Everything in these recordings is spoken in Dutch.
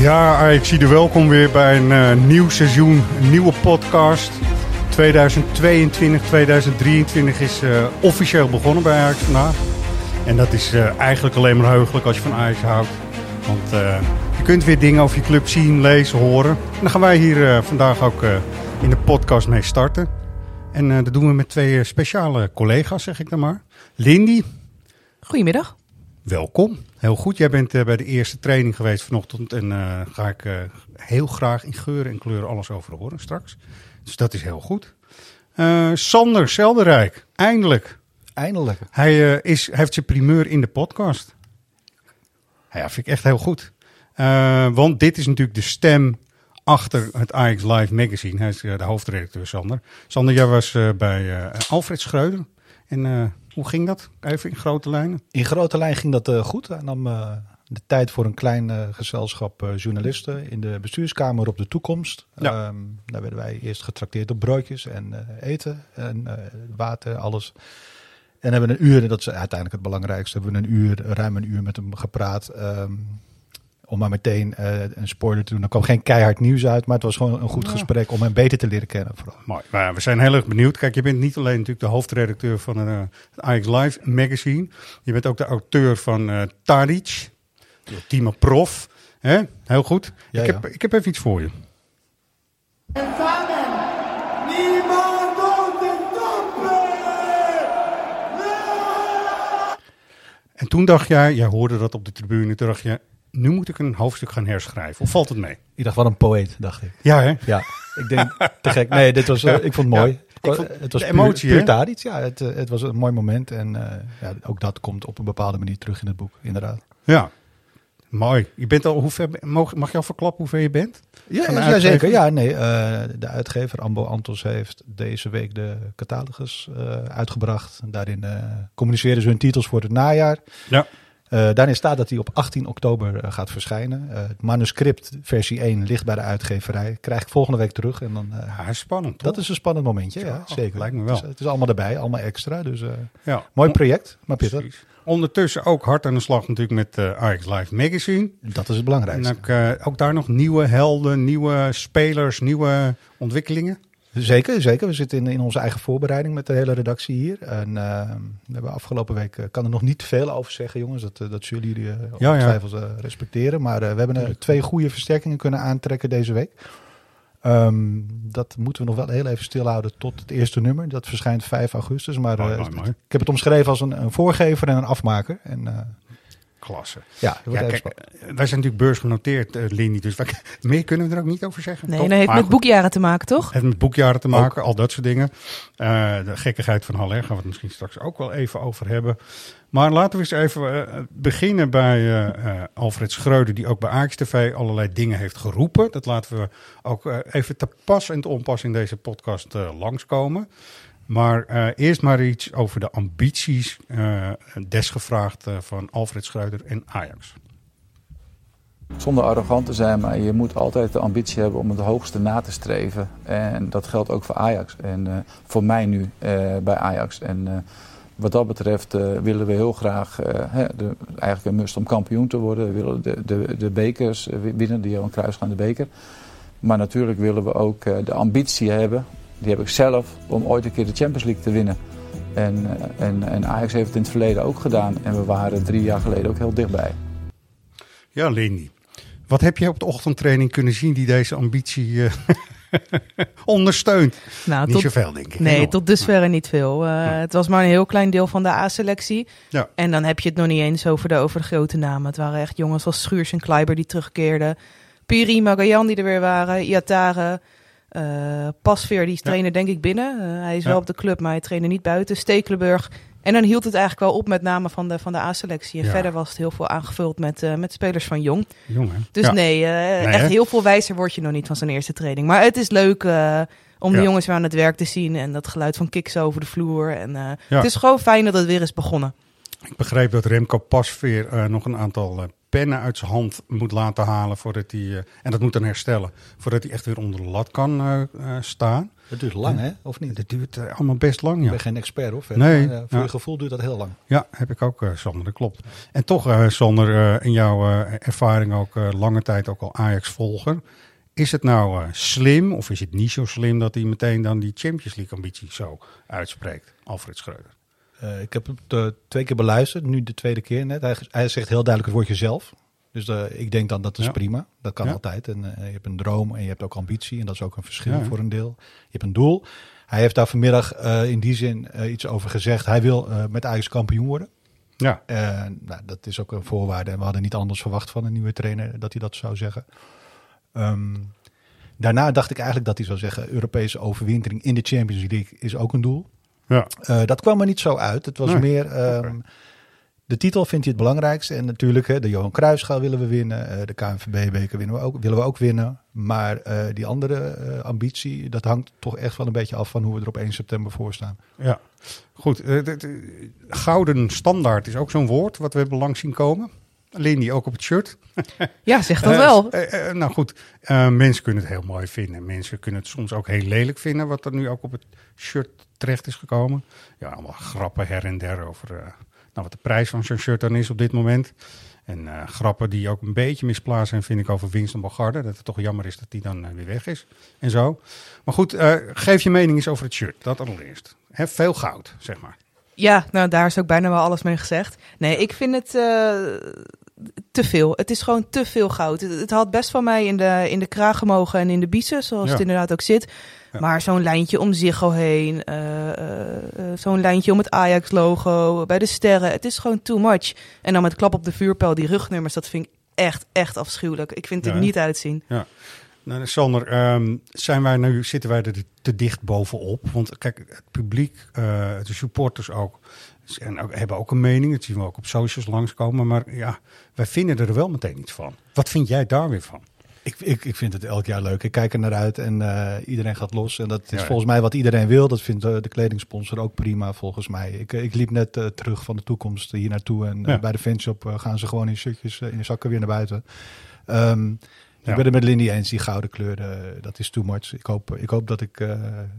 Ja, ik zie er welkom weer bij een eh, nieuw seizoen, een nieuwe podcast. 2022, 2023 is eh, officieel begonnen bij Ajax vandaag. En dat is eh, eigenlijk alleen maar heugelijk als je van Ajax houdt. Want je kunt weer dingen over je club zien, lezen, horen. En daar gaan wij hier vandaag ook in de podcast mee starten. En dat doen we met twee speciale collega's, zeg ik dan maar. Lindy, Goedemiddag. Welkom. Heel goed. Jij bent eh, bij de eerste training geweest vanochtend. En eh ga ik eh, heel graag in geuren en kleuren alles over horen straks. Dus dat is heel goed. Sander Zelderijk, eindelijk. Eindelijk. Hij, is, hij heeft zijn primeur in de podcast. Ja, vind ik echt heel goed. Want dit is natuurlijk de stem achter het Ajax Live magazine. Hij is de hoofdredacteur, Sander. Sander, jij was bij Alfred Schreuder. En hoe ging dat? Even in grote lijnen. In grote lijn ging dat eh, goed. Hij nam eh, de tijd voor een klein eh, gezelschap journalisten in de bestuurskamer op de toekomst. Ja. Ehm, daar werden wij eerst getrakteerd op broodjes en eten en water, alles. En hebben een uur, en dat is uiteindelijk het belangrijkste, hebben we een uur, ruim een uur met hem gepraat. ehm, om maar meteen eh, een spoiler te doen. Er kwam geen keihard nieuws uit, maar het was gewoon een goed gesprek om hem beter te leren kennen. Vooral. Mooi. Maar ja, we zijn heel erg benieuwd. Kijk, je bent niet alleen natuurlijk de hoofdredacteur van eh, het Ajax Live magazine. Je bent ook de auteur van eh Tadic, de Ultieme Prof. Hè? Heel goed. Ja, ik, ja. heb, ik heb even iets voor je. En toen dacht jij, jij hoorde dat op de tribune, toen dacht je, nu moet ik een hoofdstuk gaan herschrijven. Of valt het mee? Ik dacht, wat een poëet, dacht ik. Ja, hè? Ja, ik denk te gek. Nee, dit was, eh, ik vond het mooi. ik vond het was de emotie, puur, hè? Tadic. Ja, het, eh, het was een mooi moment. En eh, ja, ook dat komt op een bepaalde manier terug in het boek, inderdaad. Ja. Mooi. Je bent al, hoe ver, mag, mag je al verklappen hoe ver je bent? Ja, zeker. Ja, nee, eh, de uitgever Ambo Antos heeft deze week de catalogus eh, uitgebracht. Daarin eh, communiceren ze hun titels voor het najaar. Ja. Eh, daarin staat dat hij op 18 oktober eh, gaat verschijnen. Eh, het manuscript versie 1 ligt bij de uitgeverij. Krijg ik volgende week terug. En dan, Ja, spannend. dat toch? is een spannend momentje, ja, Ja, zeker. lijkt me wel. Het is, het is allemaal erbij, allemaal extra. Dus ja. mooi project, maar pittig. Precies. Ondertussen ook hard aan de slag natuurlijk met Ajax Live Magazine. Dat is het En belangrijkste. ook, eh, ook daar nog nieuwe helden, nieuwe spelers, nieuwe ontwikkelingen. Zeker, zeker. We zitten in, in onze eigen voorbereiding met de hele redactie hier. En eh, we hebben afgelopen week, eh, kan er nog niet veel over zeggen, jongens. Dat, eh, dat zullen jullie uh, Ja, ongetwijfeld respecteren. Maar we hebben er twee goede versterkingen kunnen aantrekken deze week. Ehm, dat moeten we nog wel heel even stilhouden tot het eerste nummer. Dat verschijnt 5 augustus. Maar Mooi, mooi, mooi. ik heb het omschreven als een, een voorgever en een afmaker. En Klasse. ja, kijk, eh, wij zijn natuurlijk beursgenoteerd, eh Lindy. Dus wij, meer kunnen we er ook niet over zeggen. Nee, dat heeft met boekjaren te maken, toch? Het heeft met boekjaren te maken, al dat soort dingen. Eh, de gekkigheid van Haller gaan we het misschien straks ook wel even over hebben. Maar laten we eens even beginnen bij eh, eh, Alfred Schreuder, die ook bij Ajax TV allerlei dingen heeft geroepen. Dat laten we ook even te pas en te onpas in deze podcast langskomen. Maar eh, eerst maar iets over de ambities, eh, desgevraagd eh, van Alfred Schreuder en Ajax. Zonder arrogant te zijn, maar je moet altijd de ambitie hebben om het hoogste na te streven. En dat geldt ook voor Ajax. En voor mij nu bij Ajax. En wat dat betreft willen we heel graag, hè, de, eigenlijk een must om kampioen te worden. We willen de, de, de bekers winnen, de Johan Cruijffschaande beker. Maar natuurlijk willen we ook de ambitie hebben, die heb ik zelf, om ooit een keer de Champions League te winnen. En, eh, en, en Ajax heeft het in het verleden ook gedaan. En we waren drie jaar geleden ook heel dichtbij. Ja, Lindy. Wat heb je op de ochtendtraining kunnen zien die deze ambitie eh, ondersteunt? Nou, Niet tot, zoveel, denk ik. nee, tot dusverre niet veel. Eh, Het was maar een heel klein deel van de A-selectie. Ja. En dan heb je het nog niet eens over de, over de grote namen. Het waren echt jongens als Schuurs en Kleiber die terugkeerden. Piri, Magajan die er weer waren. Iatare. Eh Pasveer, die trainde denk ik binnen. Eh, hij is Ja. wel op de club, maar hij trainde niet buiten. Stekelenburg. En dan hield het eigenlijk wel op met name van de, van de A-selectie. En Ja. verder was het heel veel aangevuld met, eh, met spelers van Jong. Jongen. Dus nee, echt hè? heel veel wijzer word je nog niet van zijn eerste training. Maar het is leuk om de jongens weer aan het werk te zien. En dat geluid van kiks over de vloer. En het is gewoon fijn dat het weer is begonnen. Ik begreep dat Remco Pasveer eh, nog een aantal eh, pennen uit zijn hand moet laten halen voordat hij, eh, en dat moet dan herstellen, voordat hij echt weer onder de lat kan staan. Dat duurt lang, hè? Of niet? Dat duurt allemaal best lang, Ik ja. ben geen expert, of? Nee, Maar, voor ja. je gevoel duurt dat heel lang. Ja, heb ik ook, Sander, dat klopt. En toch, Sander, in jouw ervaring ook lange tijd ook al Ajax-volger. Is het nou slim of is het niet zo slim dat hij meteen dan die Champions League ambitie zo uitspreekt, Alfred Schreuder? Eh, ik heb het twee keer beluisterd, nu de tweede keer net. Hij, hij zegt heel duidelijk het woordje zelf. Dus eh, ik denk dan dat is Ja. prima. Dat kan altijd. En eh, je hebt een droom en je hebt ook ambitie. En dat is ook een verschil voor een deel. Je hebt een doel. Hij heeft daar vanmiddag in die zin iets over gezegd. Hij wil met Ajax kampioen worden. Ja, nou, dat is ook een voorwaarde. En we hadden niet anders verwacht van een nieuwe trainer dat hij dat zou zeggen. Ehm, daarna dacht ik eigenlijk dat hij zou zeggen: Europese overwintering in de Champions League is ook een doel. Ja. Eh, dat kwam er niet zo uit. Het was Nee. meer. ehm, De titel vindt hij het belangrijkste. En natuurlijk, hè, de Johan Cruijffschaal willen we winnen. eh, de KNVB-beker winnen we ook, willen we ook winnen. Maar eh, die andere ambitie, dat hangt toch echt wel een beetje af van hoe we er op 1 september voor staan. Ja, goed. eh, gouden standaard is ook zo'n woord wat we hebben langs zien komen. Alleen die ook op het shirt. Ja, zeg dat wel. nou goed, eh, mensen kunnen het heel mooi vinden. Mensen kunnen het soms ook heel lelijk vinden, wat er nu ook op het shirt terecht is gekomen. Ja, allemaal grappen her en der over eh, nou, wat de prijs van zo'n shirt dan is op dit moment. En eh, grappen die ook een beetje misplaatst zijn, vind ik over Winston Bogarde. Dat het toch jammer is dat die dan eh, weer weg is en zo. Maar goed, geef je mening eens over het shirt. Dat allereerst. Hè, veel goud, zeg maar. Ja, nou daar is ook bijna wel alles mee gezegd. Nee, ik vind het te veel. Het is gewoon te veel goud. Het, het had best van mij in de, in de kraag gemogen en in de biezen, zoals Ja. het inderdaad ook zit. Ja. Maar zo'n lijntje om Ziggo heen, eh, eh, eh, zo'n lijntje om het Ajax-logo, bij de sterren. Het is gewoon too much. En dan met klap op de vuurpijl, die rugnummers, dat vind ik echt, echt afschuwelijk. Ik vind het Ja, er niet uitzien. Nou, Sander, ehm, zijn wij nu, zitten wij er te dicht bovenop? Want kijk, het publiek, de supporters ook, en ook, hebben ook een mening. Dat zien we ook op socials langskomen. Maar ja, wij vinden er wel meteen iets van. Wat vind jij daar weer van? Ik, ik, ik vind het elk jaar leuk. Ik kijk er naar uit en eh, iedereen gaat los. En dat is Ja, volgens mij wat iedereen wil. Dat vindt eh, de kledingsponsor ook prima volgens mij. Ik, eh, ik liep net terug van de toekomst hier naartoe. En Ja. bij de fanshop gaan ze gewoon in shirtjes in zakken weer naar buiten. Ehm, Ja. Ik ben het met Lindy eens, die gouden kleur, eh, dat is too much. Ik hoop, ik hoop dat ik, eh,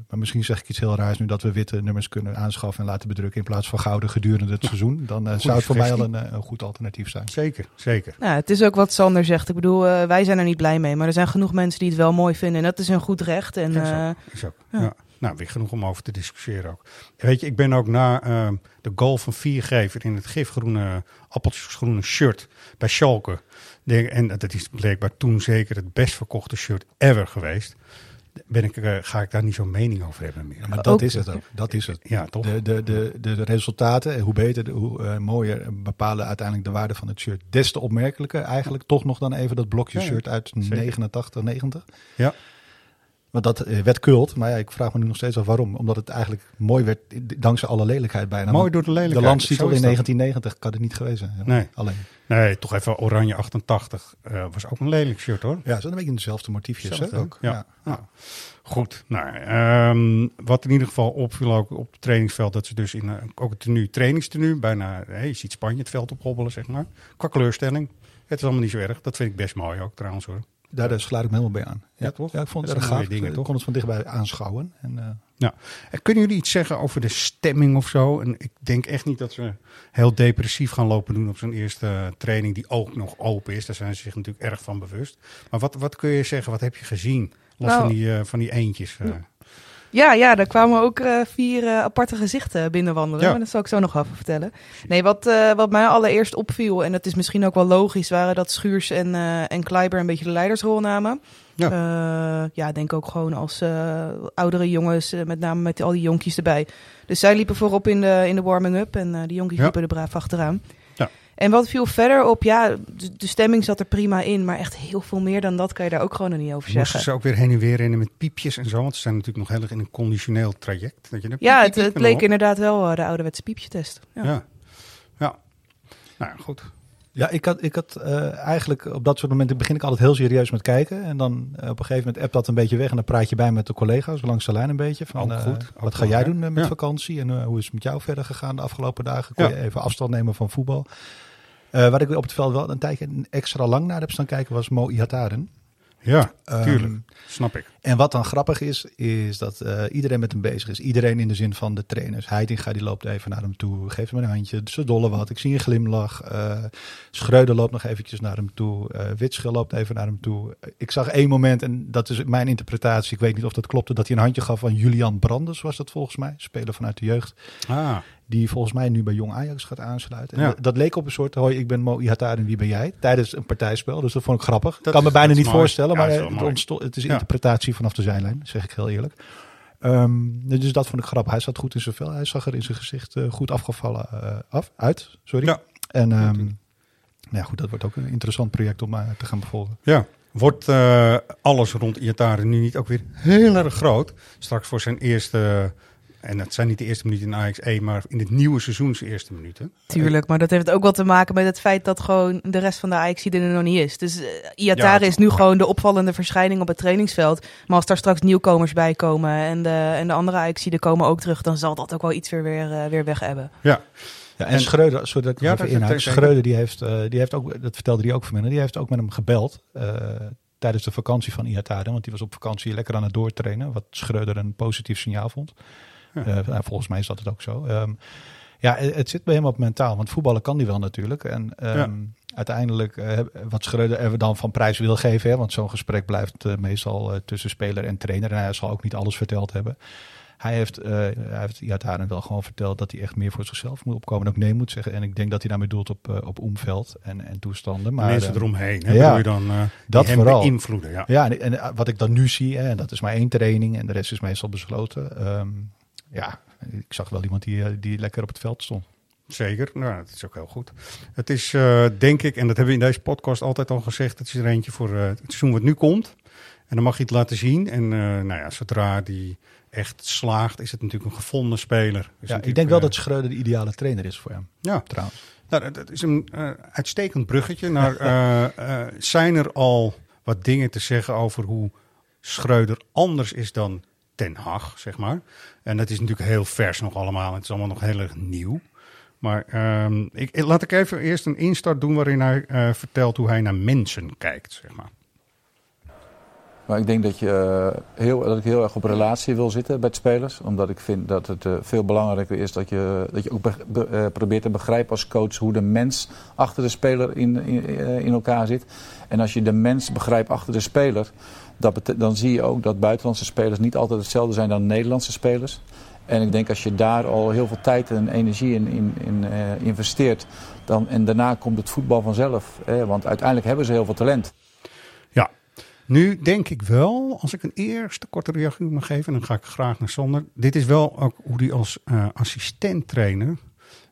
maar misschien zeg ik iets heel raars nu, dat we witte nummers kunnen aanschaffen en laten bedrukken in plaats van gouden gedurende het seizoen. Dan eh, zou het voor mij al een, een goed alternatief zijn. Zeker, zeker. Nou, het is ook wat Sander zegt. Ik bedoel, wij zijn er niet blij mee. Maar er zijn genoeg mensen die het wel mooi vinden. En dat is een goed recht. En, Is ook, eh, is ook. ja. Ja. Nou, weer genoeg om over te discussiëren ook. Weet je, ik ben ook na ehm, de goal van Viergever in het gifgroene, appeltjesgroene shirt bij Schalke. Denk- En dat is blijkbaar toen zeker het best verkochte shirt ever geweest. Ben ik, eh, ga ik daar niet zo'n mening over hebben meer. Ja, maar dat Ook- is het ook. Dat is het. Ja, toch? De, de, de, de, resultaten, hoe beter, de- hoe eh, mooier bepalen uiteindelijk de waarde van het shirt. Des te opmerkelijker eigenlijk toch nog dan even dat blokje shirt uit Zeker. 89, 90. Ja. Want dat eh, werd kult, maar ja, ik vraag me nu nog steeds af waarom. Omdat het eigenlijk mooi werd dankzij alle lelijkheid bijna. Mooi door de lelijkheid. De landstitel in dat. 1990 kan het niet geweest zijn. Nee. Alleen. Nee, toch even Oranje 88 eh, was ook een lelijk shirt hoor. Ja, zijn een beetje dezelfde motiefjes hè, ook. ja. Ja. Nou, goed. Nou, ehm, wat in ieder geval opviel ook op het trainingsveld, dat ze dus in eh, ook het tenue, trainingstenue, bijna, hè, je ziet Spanje het veld ophobbelen, zeg maar. Qua kleurstelling. Het is allemaal niet zo erg. Dat vind ik best mooi ook trouwens hoor. Daar eh, sluit ik me helemaal bij aan. Ja, toch? Ja, ik vond Dat het gaaf. dingen, ik toch? kon het van dichtbij aanschouwen. En, eh, En kunnen jullie iets zeggen over de stemming of zo? En ik denk echt niet dat ze heel depressief gaan lopen doen op zo'n eerste training die ook nog open is. Daar zijn ze zich natuurlijk erg van bewust. Maar wat, wat kun je zeggen? Wat heb je gezien? Los Nou, van, die, eh, van die eentjes. eh. Ja, ja, daar kwamen ook eh, vier eh, aparte gezichten binnenwandelen. Ja. Maar dat zal ik zo nog even vertellen. Nee, wat, eh, wat mij allereerst opviel, en dat is misschien ook wel logisch, waren dat Schuurs en, en Kleiber een beetje de leidersrol namen. Ja. Ja, denk ook gewoon als oudere jongens, met name met al die jonkies erbij. Dus zij liepen voorop in de, in de warming-up en die jonkies Ja. liepen er braaf achteraan. En wat viel verder op? Ja, de, de stemming zat er prima in. Maar echt heel veel meer dan dat kan je daar ook gewoon nog niet over Moesten zeggen. ze ook weer heen en weer rennen met piepjes en zo? Want ze zijn natuurlijk nog heel erg in een conditioneel traject. Dat je Ja, piep, het, piep, het piep leek inderdaad wel eh, de ouderwetse piepjetest. Ja. Ja. ja. Nou goed. Ja, ik had, ik had eh, eigenlijk op dat soort momenten begin ik altijd heel serieus met kijken. En dan eh, op een gegeven moment appt dat een beetje weg. En dan praat je bij met de collega's langs de lijn een beetje. Van, Ook goed, wat ga jij doen met Ja. vakantie? En hoe is het met jou verder gegaan de afgelopen dagen? Ja. je even afstand nemen van voetbal? Eh waar ik op het veld wel een tijdje extra lang naar heb staan kijken was Mo Ihataren. Ja, Ehm, tuurlijk. Snap ik. En wat dan grappig is, is dat eh, iedereen met hem bezig is. Iedereen in de zin van de trainers. Heitinga die loopt even naar hem toe, geeft hem een handje. Ze dolle wat, ik zie een glimlach. Eh Schreuder loopt nog eventjes naar hem toe. eh Witschel loopt even naar hem toe. Ik zag één moment, en dat is mijn interpretatie. Ik weet niet of dat klopte, dat hij een handje gaf aan Julian Brandes, was dat volgens mij. Speler vanuit de jeugd. Ah, Die volgens mij nu bij Jong Ajax gaat aansluiten. En Ja. dat, leek op een soort, hoi, ik ben Mo Ihataren, wie ben jij? Tijdens een partijspel, dus dat vond ik grappig. Dat kan me bijna niet mooi. voorstellen, Ja, maar is het, is interpretatie vanaf de zijlijn, zeg ik heel eerlijk. Ehm, dus dat vond ik grappig. Hij zat goed in zijn vel. Hij zag er in zijn gezicht eh, goed afgevallen eh, af, uit. Sorry. Ja. En ehm, nou ja, goed, dat wordt ook een interessant project om eh, te gaan bevolgen. ja. Wordt alles rond Iataren nu niet ook weer heel erg groot? Straks voor zijn eerste, en het zijn niet de eerste minuten in Ajax 1, maar in het nieuwe seizoen zijn eerste minuten. Tuurlijk, maar dat heeft ook wel te maken met het feit dat gewoon de rest van de Ajax er nog niet is. Dus uh, Iatare Ja, is nu gewoon de opvallende verschijning op het trainingsveld. Maar als daar straks nieuwkomers bij komen en de, en de andere Ajax komen ook terug, dan zal dat ook wel iets weer, weer, uh, weer weg hebben. Ja. Ja, en, En- Schreuder, sorry dat ik Ja, even dat- inhoud. dat- dat- Schreuder die heeft, eh, die heeft ook, dat vertelde hij ook vanmiddag, die heeft ook met hem gebeld eh, tijdens de vakantie van Ihataren. Want die was op vakantie lekker aan het doortrainen, wat Schreuder een positief signaal vond. Ja. Eh, nou, volgens mij is dat het ook zo. Ehm, ja, het, zit bij hem op mentaal, want voetballen kan hij wel natuurlijk. En ehm, Ja. uiteindelijk, eh, wat Schreuder er dan van prijs wil geven, hè, want zo'n gesprek blijft eh, meestal tussen speler en trainer. En hij zal ook niet alles verteld hebben. Hij heeft, hij heeft Ihataren wel gewoon verteld dat hij echt meer voor zichzelf moet opkomen. En ook nee moet zeggen. En ik denk dat hij daarmee doelt op, op omveld en, en toestanden. Maar, Mensen eromheen, hè, ja, je dan dat die hem vooral. beïnvloeden. Ja. Ja, en, en, wat ik dan nu zie, hè, en dat is maar één training en de rest is meestal besloten. Ehm, ja, ik zag wel iemand die, eh, die lekker op het veld stond. Zeker, nou, dat is ook heel goed. Het is, eh, denk ik, en dat hebben we in deze podcast altijd al gezegd, het is er eentje voor eh, het seizoen wat nu komt. En dan mag je het laten zien. En nou ja, zodra die echt slaagt, is het natuurlijk een gevonden speler. Dus Ja, ik denk wel dat Schreuder de ideale trainer is voor hem, Ja, trouwens. nou, dat- is een uitstekend bruggetje naar. zijn er al wat dingen te zeggen over hoe Schreuder anders is dan Ten Hag, zeg maar? En dat is natuurlijk heel vers nog allemaal. Het is allemaal nog heel erg nieuw. Maar ehm, ik, laat ik even eerst een instart doen waarin hij eh, vertelt hoe hij naar mensen kijkt, zeg maar. Maar ik denk dat, je, eh, heel, dat ik heel erg op relatie wil zitten met spelers. Omdat ik vind dat het eh, veel belangrijker is dat je, dat je ook be- be- probeert te begrijpen als coach hoe de mens achter de speler in, in, in elkaar zit. En als je de mens begrijpt achter de speler, dat dan zie je ook dat buitenlandse spelers niet altijd hetzelfde zijn dan Nederlandse spelers. En ik denk als je daar al heel veel tijd en energie in, in, in eh, investeert, dan, en daarna komt het voetbal vanzelf. Hè, want uiteindelijk hebben ze heel veel talent. Ja, nu denk ik wel, als ik een eerste korte reactie mag geven, dan ga ik graag naar Sander. Dit is wel ook hoe hij als eh assistent-trainer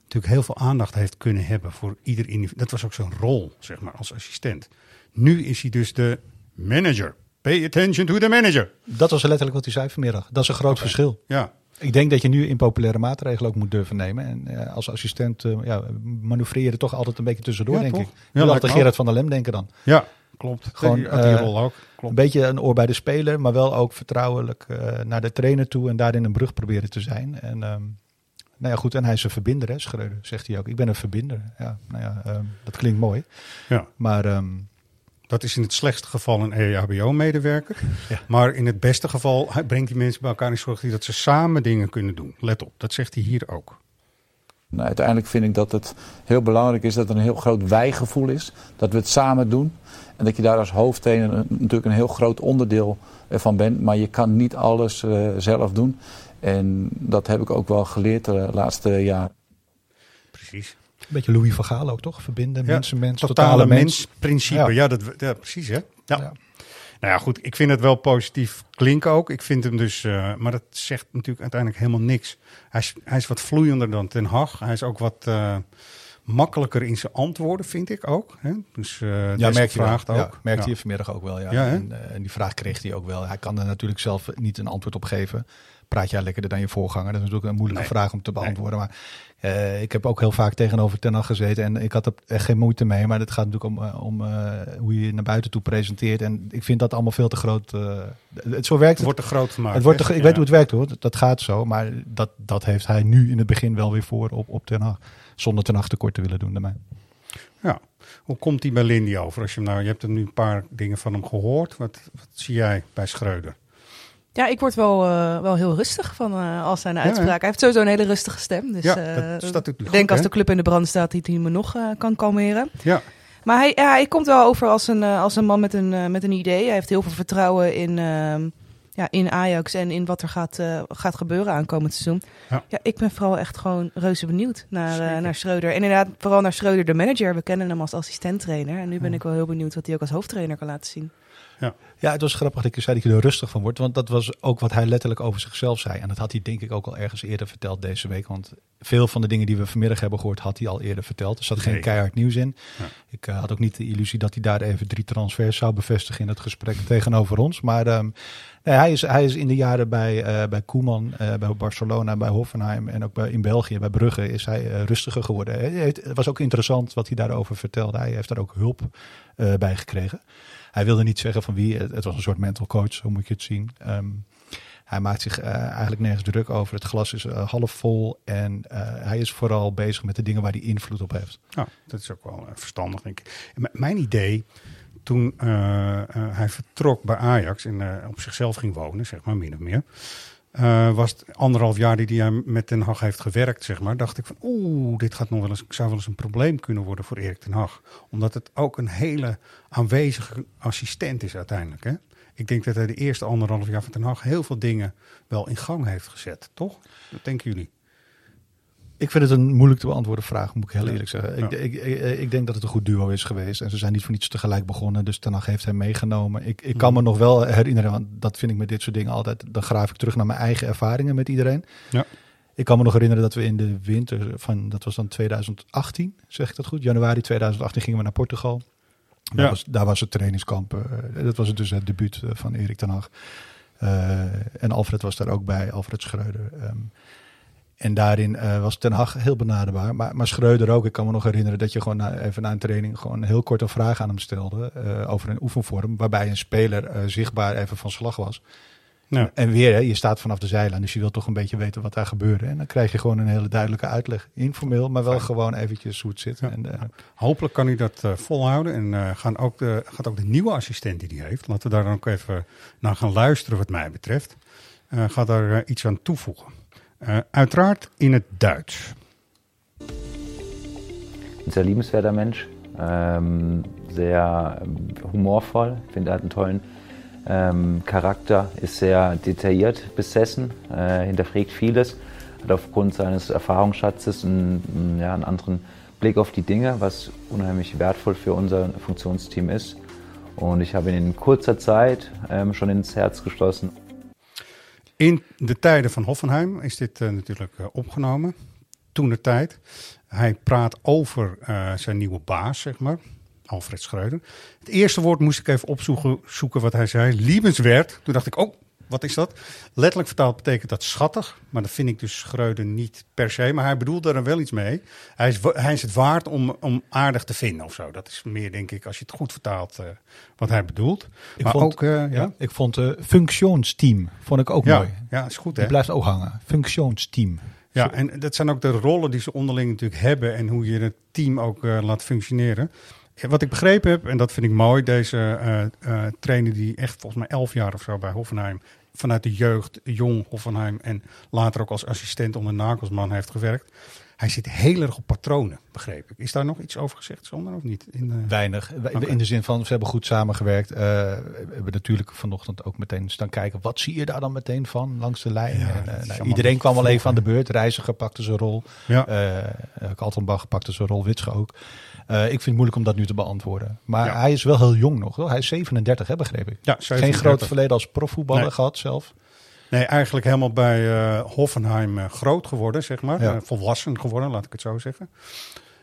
natuurlijk heel veel aandacht heeft kunnen hebben voor ieder individu. Dat was ook zijn rol, zeg maar, als assistent. Nu is hij dus de manager. Pay attention to the manager. Dat was letterlijk wat hij zei vanmiddag. Dat is een groot verschil. Ja, Ik denk dat je nu impopulaire maatregelen ook moet durven nemen. En eh, als assistent uh, ja, manoeuvreer je er toch altijd een beetje tussendoor, Ja, denk toch? ik. Ja, Ja, me Gerard van der Lem denken dan. ja klopt. Gewoon, die, had die eh, rol ook. Een beetje een oor bij de speler, maar wel ook vertrouwelijk eh, naar de trainer toe en daarin een brug proberen te zijn. En ehm, nou ja, goed, en hij is een verbinder, hè, Schreuder, zegt hij ook. Ik ben een verbinder. Ja, nou ja, ehm, dat klinkt mooi. Ja. Maar ehm, Dat is in het slechtste geval een EHBO-medewerker. Ja. Maar in het beste geval brengt die mensen bij elkaar en zorgt hij dat ze samen dingen kunnen doen. Let op, dat zegt hij hier ook. Nou, uiteindelijk vind ik dat het heel belangrijk is dat er een heel groot wijgevoel is. Dat we het samen doen. En dat je daar als hoofdtrainer natuurlijk een heel groot onderdeel van bent. Maar je kan niet alles eh, zelf doen. En dat heb ik ook wel geleerd de laatste jaren. Precies. Een beetje Louis van Gaal ook, toch? Verbinden, Ja, mensen, mens, Totale, totale mens. mens-principe. Ja. Ja, dat, ja, precies hè. Ja. Nou ja, goed. Ik vind het wel positief klinken ook. Ik vind hem dus, eh, maar dat zegt natuurlijk uiteindelijk helemaal niks. Hij is, hij is wat vloeiender dan Ten Hag. Hij is ook wat eh, makkelijker in zijn antwoorden, vind ik ook. Hè? Dus uh, ja, merk je vraagt wel. ook. Ja, merkte Ja. je vanmiddag ook wel, ja. En, en die vraag kreeg hij ook wel. Hij kan er natuurlijk zelf niet een antwoord op geven. Praat jij lekkerder dan je voorganger? Dat is natuurlijk een moeilijke Nee. vraag om te beantwoorden. Maar eh, ik heb ook heel vaak tegenover Ten Hag gezeten en ik had er echt geen moeite mee. Maar het gaat natuurlijk om, eh, om eh, hoe je je naar buiten toe presenteert. En ik vind dat allemaal veel te groot. het, zo werkt Het wordt te groot gemaakt. het wordt te- ik Ja. weet hoe het werkt hoor, dat, dat gaat zo. Maar dat, dat heeft hij nu in het begin wel weer voor op, op Ten Hag. Zonder Ten Hag tekort te willen doen daarmee. Ja. Hoe komt hij bij Lindy over? Als je, hem nou, je hebt er nu een paar dingen van hem gehoord. Wat, wat zie jij bij Schreuder? Ja, ik word wel, eh, wel heel rustig van eh al zijn uitspraken. ja. Hij heeft sowieso een hele rustige stem. Dus Ja, eh, dat staat goed, denk als hè? de club in de brand staat, dat hij me nog kan kalmeren. Ja, Maar hij, ja, hij komt wel over als een, als een man met een, met een idee. Hij heeft heel veel vertrouwen in, ehm, ja, in Ajax en in wat er gaat, gaat gebeuren aankomend seizoen. Ja. Ja. ik ben vooral echt gewoon reuze benieuwd naar, naar Schreuder. En inderdaad, vooral naar Schreuder, de manager. We kennen hem als assistenttrainer. En nu ben ik wel heel benieuwd wat hij ook als hoofdtrainer kan laten zien. Ja, het was grappig dat ik zei dat je er rustig van wordt. Want dat was ook wat hij letterlijk over zichzelf zei. En dat had hij denk ik ook al ergens eerder verteld deze week. Want veel van de dingen die we vanmiddag hebben gehoord, had hij al eerder verteld. Er zat geen keihard nieuws in. Ja. Ik eh, had ook niet de illusie dat hij daar even drie transfers zou bevestigen in het gesprek tegenover ons. Maar ehm, nee, hij, is, hij is in de jaren bij, eh, bij Koeman, eh, bij Barcelona, bij Hoffenheim en ook bij, in België, bij Brugge, is hij rustiger geworden. Het was ook interessant wat hij daarover vertelde. Hij heeft daar ook hulp bij gekregen. Hij wilde niet zeggen van wie. Het was een soort mental coach, zo moet je het zien. Ehm, hij maakt zich eh, eigenlijk nergens druk over. Het glas is eh, half vol en eh, hij is vooral bezig met de dingen waar hij invloed op heeft. Nou, dat is ook wel verstandig, denk ik. Mijn idee, toen hij vertrok bij Ajax en op zichzelf ging wonen, zeg maar, min of meer. Eh, was het anderhalf jaar die hij met Ten Hag heeft gewerkt, zeg maar, dacht ik van, oeh, dit gaat nog wel eens, zou wel eens een probleem kunnen worden voor Erik Ten Hag. Omdat het ook een hele aanwezige assistent is uiteindelijk, hè. Ik denk dat hij de eerste anderhalf jaar van Ten Hag heel veel dingen wel in gang heeft gezet, toch? Wat denken jullie? Ik vind het een moeilijk te beantwoorden vraag, moet ik heel eerlijk zeggen. Ja. Ik, ik, ik, ik denk dat het een goed duo is geweest. En ze zijn niet voor niets tegelijk begonnen. Dus Hag heeft hem meegenomen. Ik, ik kan me nog wel herinneren, want dat vind ik met dit soort dingen altijd. Dan graaf ik terug naar mijn eigen ervaringen met iedereen. Ja. Ik kan me nog herinneren dat we in de winter van, dat was dan 2018, zeg ik dat goed? Januari 2018 gingen we naar Portugal. Daar, Ja. was, daar was het trainingskamp. eh, dat was het dus het debuut eh, van Erik ten Hag. Eh, en Alfred was daar ook bij, Alfred Schreuder. Ehm, en daarin eh, was Ten Hag heel benaderbaar. Maar, maar Schreuder ook. Ik kan me nog herinneren dat je gewoon na, even na een training gewoon heel kort een vraag aan hem stelde. eh, over een oefenvorm. Waarbij een speler eh, zichtbaar even van slag was. En weer, hè, je staat vanaf de zijlijn. Dus je wilt toch een beetje weten wat daar gebeurde. En dan krijg je gewoon een hele duidelijke uitleg. Informeel, maar wel Fijn. gewoon eventjes hoe het zit. Ja. En, Hopelijk kan hij dat volhouden. En gaan ook de, gaat ook de nieuwe assistent die hij heeft, laten we daar dan ook even naar gaan luisteren wat mij betreft, gaat daar iets aan toevoegen. Eh, uiteraard in het Duits. ein sehr liebenswerter Mensch, ähm, sehr ähm, humorvoll. Finde, er hat einen tollen ähm, Charakter, ist sehr detailliert besessen, äh, hinterfragt vieles, hat aufgrund seines Erfahrungsschatzes einen, ja, einen anderen Blick auf die Dinge, was unheimlich wertvoll für unser Funktionsteam ist. Und ich habe ihn in kurzer Zeit ähm, schon ins Herz geschlossen. In de tijden van Hoffenheim is dit eh, natuurlijk eh, opgenomen. Toen de tijd. Hij praat over eh, zijn nieuwe baas, zeg maar. Alfred Schreuder. Het eerste woord moest ik even opzoeken zoeken wat hij zei. Liebenswert. Toen dacht ik, oh, wat is dat? Letterlijk vertaald betekent dat schattig. Maar dat vind ik dus Schreuder niet per se. Maar hij bedoelt daar wel iets mee. Hij is, hij is het waard om, om aardig te vinden of zo. Dat is meer, denk ik, als je het goed vertaalt, eh, wat hij bedoelt. ik maar vond, ook, eh, ja, ja, ik vond uh, functionsteam vond ik ook ja, mooi. ja, is goed hè. Die blijft ook hangen. Functionsteam. Ja, en dat zijn ook de rollen die ze onderling natuurlijk hebben en hoe je het team ook laat functioneren. Wat ik begrepen heb, en dat vind ik mooi, deze trainer die echt volgens mij elf jaar of zo bij Hoffenheim vanuit de jeugd, jong Hoffenheim en later ook als assistent onder Nagelsman heeft gewerkt. Hij zit heel erg op patronen, begreep ik. Is daar nog iets over gezegd, Sander, of niet? In, de- Weinig. In de zin van, ze hebben goed samengewerkt. Eh, we hebben natuurlijk vanochtend ook meteen staan kijken. Wat zie je daar dan meteen van langs de lijn? Ja, En, dat eh, nou, iedereen kwam wel even aan de beurt. Reiziger pakte zijn rol. Ja. Eh Kaltenbach pakte zijn rol. Witsche ook. Eh, ik vind het moeilijk om dat nu te beantwoorden. Maar Ja. hij is wel heel jong nog. Hoor. Hij is 37, hè, begreep ik. Ja, Geen 37. groot verleden als profvoetballer Nee. gehad zelf. Nee, eigenlijk helemaal bij eh, Hoffenheim eh, groot geworden, zeg maar. Ja. Eh, volwassen geworden, laat ik het zo zeggen.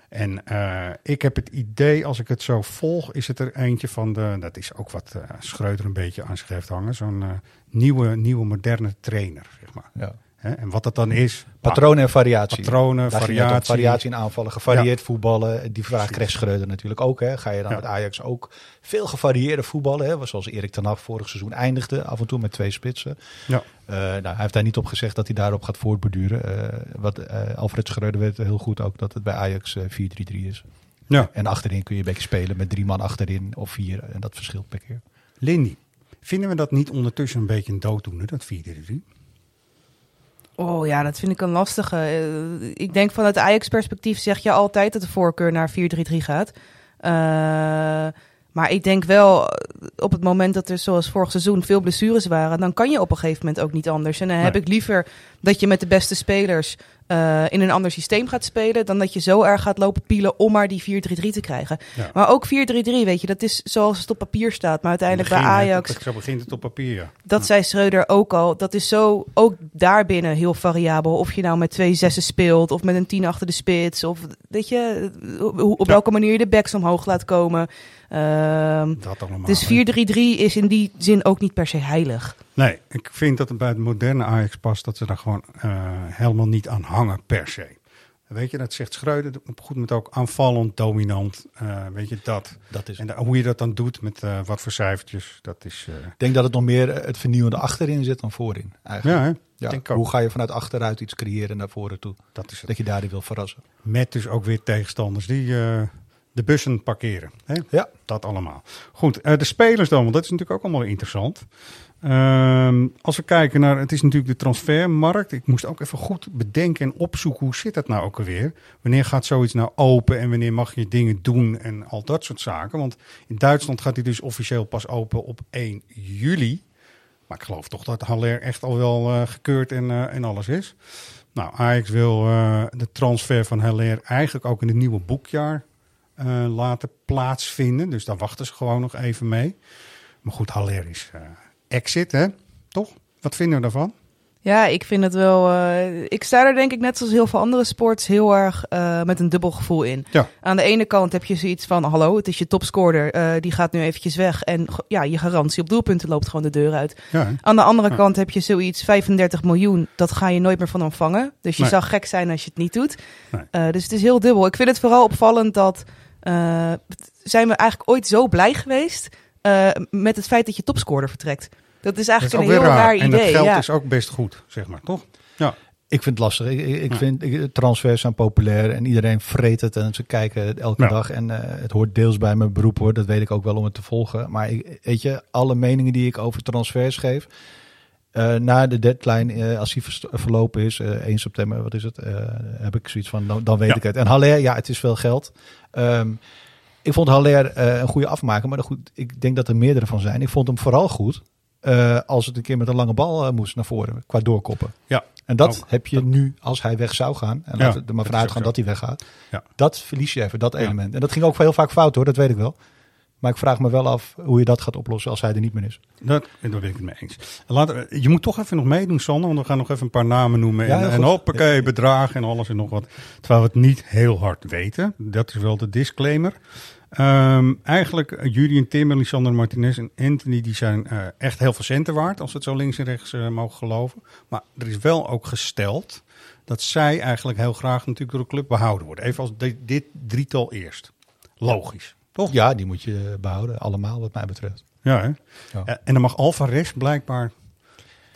En ik heb het idee, als ik het zo volg, is het er eentje van de. Dat is ook wat eh Schreuder een beetje aan zich heeft hangen. Zo'n nieuwe, nieuwe, moderne trainer, zeg maar. Ja. En wat dat dan is. Patronen en variatie. Patronen, Daar variatie. variatie in aanvallen, gevarieerd voetballen. Die vraag kreeg Schreuder natuurlijk ook. Hè. Ga je dan Ja. met Ajax ook veel gevarieerde voetballen? Hè? Zoals Erik ten Hag vorig seizoen eindigde. Af en toe met twee spitsen. Ja. Eh, nou, hij heeft daar niet op gezegd dat hij daarop gaat voortborduren. Eh, wat eh, Alfred Schreuder weet heel goed ook dat het bij Ajax eh, 4-3-3 is. Ja. En achterin kun je een beetje spelen met drie man achterin of vier. En dat verschilt per keer. Lindy, vinden we dat niet ondertussen een beetje een dooddoener, dat 4-3-3? Oh ja, dat vind ik een lastige. Eh, ik denk vanuit Ajax-perspectief zeg je altijd dat de voorkeur naar 4-3-3 gaat. Eh, maar ik denk wel, eh, op het moment dat er zoals vorig seizoen veel blessures waren, dan kan je op een gegeven moment ook niet anders. En dan heb Nee. ik liever dat je met de beste spelers eh, in een ander systeem gaat spelen, dan dat je zo erg gaat lopen pielen om maar die 4-3-3 te krijgen. Ja. Maar ook 4-3-3, weet je, dat is zoals het op papier staat. Maar uiteindelijk bij Begin, Ajax, dat- Zo begint het op papier, ja. dat zei Schreuder ook al. Dat is zo ook daarbinnen heel variabel. Of je nou met twee zessen speelt of met een tien achter de spits. Of weet je, op welke manier je de backs omhoog laat komen. Ehm, Dat allemaal. dus hè. 4-3-3 is in die zin ook niet per se heilig. Nee, ik vind dat het bij het moderne Ajax past dat ze daar gewoon eh, helemaal niet aan hangen per se. Weet je, dat zegt Schreuder op goed moment ook aanvallend, dominant. eh, weet je, dat. Dat is En da- hoe je dat dan doet met eh, wat voor cijfertjes, dat is... Ik denk dat het nog meer het vernieuwende achterin zit dan voorin. Eigenlijk. ja, denk ook. Hoe ga je vanuit achteruit iets creëren naar voren toe? dat is het. Dat je daarin wil verrassen. Met dus ook weer tegenstanders die de bussen parkeren. Hè? Ja. Dat allemaal. Goed, de spelers dan, want dat is natuurlijk ook allemaal interessant. Ehm, als we kijken naar, het is natuurlijk de transfermarkt. Ik moest ook even goed bedenken en opzoeken, hoe zit dat nou ook alweer? Wanneer gaat zoiets nou open en wanneer mag je dingen doen en al dat soort zaken? Want in Duitsland gaat hij dus officieel pas open op 1 juli. Maar ik geloof toch dat Haller echt al wel eh, gekeurd en, eh, en alles is. Nou, Ajax wil eh, de transfer van Haller eigenlijk ook in het nieuwe boekjaar laten plaatsvinden. Dus daar wachten ze gewoon nog even mee. Maar goed, Haller is exit, hè? Toch? Wat vinden we daarvan? Ja, ik vind het wel. eh, ik sta er denk ik net zoals heel veel andere sports heel erg eh, met een dubbel gevoel in. Ja. Aan de ene kant heb je zoiets van: hallo, het is je topscorer, eh, die gaat nu eventjes weg. En ja, je garantie op doelpunten loopt gewoon de deur uit. Ja? Aan de andere Ja. kant heb je zoiets 35 miljoen, dat ga je nooit meer van ontvangen. Dus je Nee. zou gek zijn als je het niet doet. Nee. Dus het is heel dubbel. Ik vind het vooral opvallend dat. zijn we eigenlijk ooit zo blij geweest eh, met het feit dat je topscorer vertrekt? Dat is Dat is eigenlijk een heel raar. raar En idee. het geld ja. is ook best goed, zeg maar, toch? Ja. Ik vind het lastig. Ik, ik Ja. vind ik, transfers zijn populair en iedereen vreet het en ze kijken het elke Ja. dag. En eh, het hoort deels bij mijn beroep hoor, dat weet ik ook wel om het te volgen. Maar ik, weet je, alle meningen die ik over transfers geef, eh, na de deadline, eh, als die verlopen is, eh 1 september, wat is het, eh, heb ik zoiets van, dan, dan weet Ja. ik het. En Haller, ja, het is veel geld. Ehm, ik vond Haller eh, een goede afmaker, maar goed, ik denk dat er meerdere van zijn. Ik vond hem vooral goed eh, als het een keer met een lange bal eh, moest naar voren, qua doorkoppen. Ja. En dat Ook. heb je nu, als hij weg zou gaan, en Ja, laten we er maar vanuit gaan dat hij weggaat, Ja. dat verlies je even, dat element. En dat ging ook heel vaak fout hoor, dat weet ik wel. Maar ik vraag me wel af hoe je dat gaat oplossen als hij er niet meer is. Dat, daar ben ik het mee eens. Je moet toch even nog meedoen, Sander, want we gaan nog even een paar namen noemen. Ja, en, en hoppakee, bedragen en alles en nog wat. Terwijl we het niet heel hard weten. Dat is wel de disclaimer. Ehm, eigenlijk, eh, Julian Timmer, Lisandro Martinez en Anthony, die zijn eh, echt heel veel centen waard, als we het zo links en rechts eh, mogen geloven. Maar er is wel ook gesteld dat zij eigenlijk heel graag natuurlijk door de club behouden worden. Even als di- dit drietal eerst. Logisch, toch? Ja, die moet je behouden, allemaal wat mij betreft. Ja, hè? Ja. Ja, en dan mag Alvarez blijkbaar,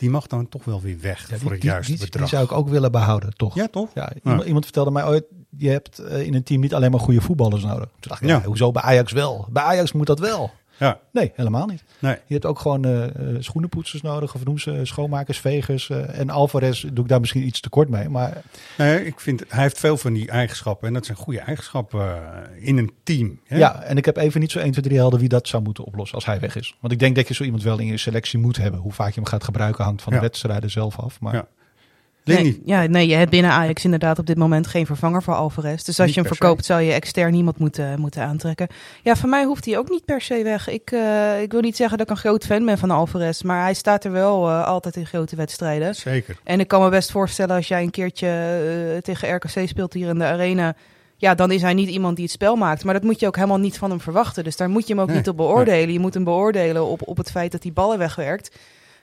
die mag dan toch wel weer weg Ja, voor het juiste die, die, bedrag. die zou ik ook willen behouden, toch? Ja, toch? Ja, iemand, iemand vertelde mij ooit, je hebt eh, in een team niet alleen maar goede voetballers nodig. Toen dacht ik, ja. hoezo bij Ajax wel? Bij Ajax moet dat wel. Ja, Nee, helemaal niet. nee. Je hebt ook gewoon eh, eh, schoenenpoetsers nodig, of noem ze eh, schoonmakers, vegers. en Alvarez doe ik daar misschien iets tekort mee. Maar nee ik vind, hij heeft veel van die eigenschappen. En dat zijn goede eigenschappen in een team. Hè? ja, en ik heb even niet zo 1, 2, 3 helder wie dat zou moeten oplossen als hij weg is. Want ik denk dat je zo iemand wel in je selectie moet hebben. Hoe vaak je hem gaat gebruiken hangt van Ja. de wedstrijden zelf af. Maar Ja. Nee, ja, nee, je hebt binnen Ajax inderdaad op dit moment geen vervanger voor Alvarez. Dus als Niet je hem verkoopt, zou je extern iemand moeten, moeten aantrekken. Ja, voor mij hoeft hij ook niet per se weg. Ik, eh, ik wil niet zeggen dat ik een groot fan ben van Alvarez, maar hij staat er wel eh, altijd in grote wedstrijden. zeker. En ik kan me best voorstellen als jij een keertje eh, tegen RKC speelt hier in de arena. ja, dan is hij niet iemand die het spel maakt. Maar dat moet je ook helemaal niet van hem verwachten. Dus daar moet je hem ook Nee, niet op beoordelen. Je moet hem beoordelen op, op het feit dat hij ballen wegwerkt.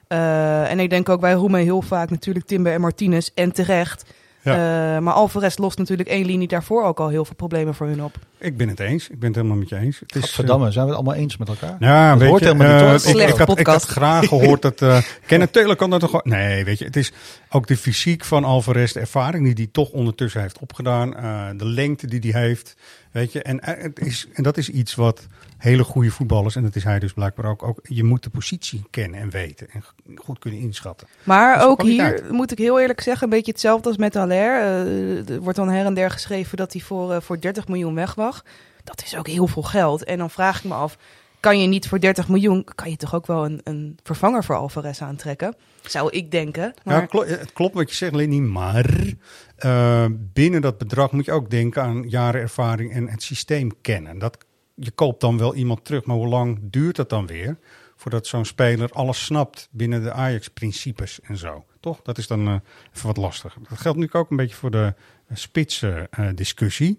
Eh, en ik denk ook, wij roemen heel vaak natuurlijk Timber en Martinez. En terecht. Ja. Eh, maar Alvarez lost natuurlijk één linie daarvoor ook al heel veel problemen voor hun op. Ik ben het eens. Ik ben het helemaal met je eens. Het is, eh, Verdamme, zijn we het allemaal eens met elkaar? Ja, Dat weet hoort je, helemaal niet, hoor. ik, ik, had, ik had graag gehoord dat... eh Kenneth Taylor kan dat toch gewoon... Nee, weet je, het is ook de fysiek van Alvarez, de ervaring die hij toch ondertussen heeft opgedaan, eh, de lengte die hij heeft, weet je. En, het is, en dat is iets wat hele goede voetballers, en dat is hij dus blijkbaar ook, ook je moet de positie kennen en weten en goed kunnen inschatten. Maar ook hier moet ik heel eerlijk zeggen, een beetje hetzelfde als met Haller. Eh, er wordt dan her en der geschreven dat hij voor, eh, voor 30 miljoen weg mag. Dat is ook heel veel geld. En dan vraag ik me af, kan je niet voor 30 miljoen, kan je toch ook wel een, een vervanger voor Alvarez aantrekken? Zou ik denken. Maar Ja, het klopt wat je zegt, Lenny, maar eh, binnen dat bedrag moet je ook denken aan jaren ervaring en het systeem kennen. Dat, je koopt dan wel iemand terug, maar hoe lang duurt dat dan weer voordat zo'n speler alles snapt binnen de Ajax-principes en zo? Toch? Dat is dan eh, even wat lastiger. Dat geldt nu ook een beetje voor de spitsen-discussie.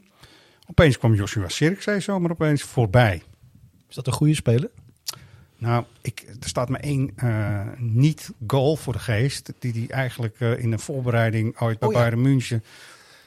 opeens kwam Joshua Sirkzee zomaar opeens voorbij. Is dat een goede speler? Nou, ik, er staat maar één eh, niet-goal voor de geest. Die hij eigenlijk eh, in de voorbereiding ooit bij Oh ja. Bayern München...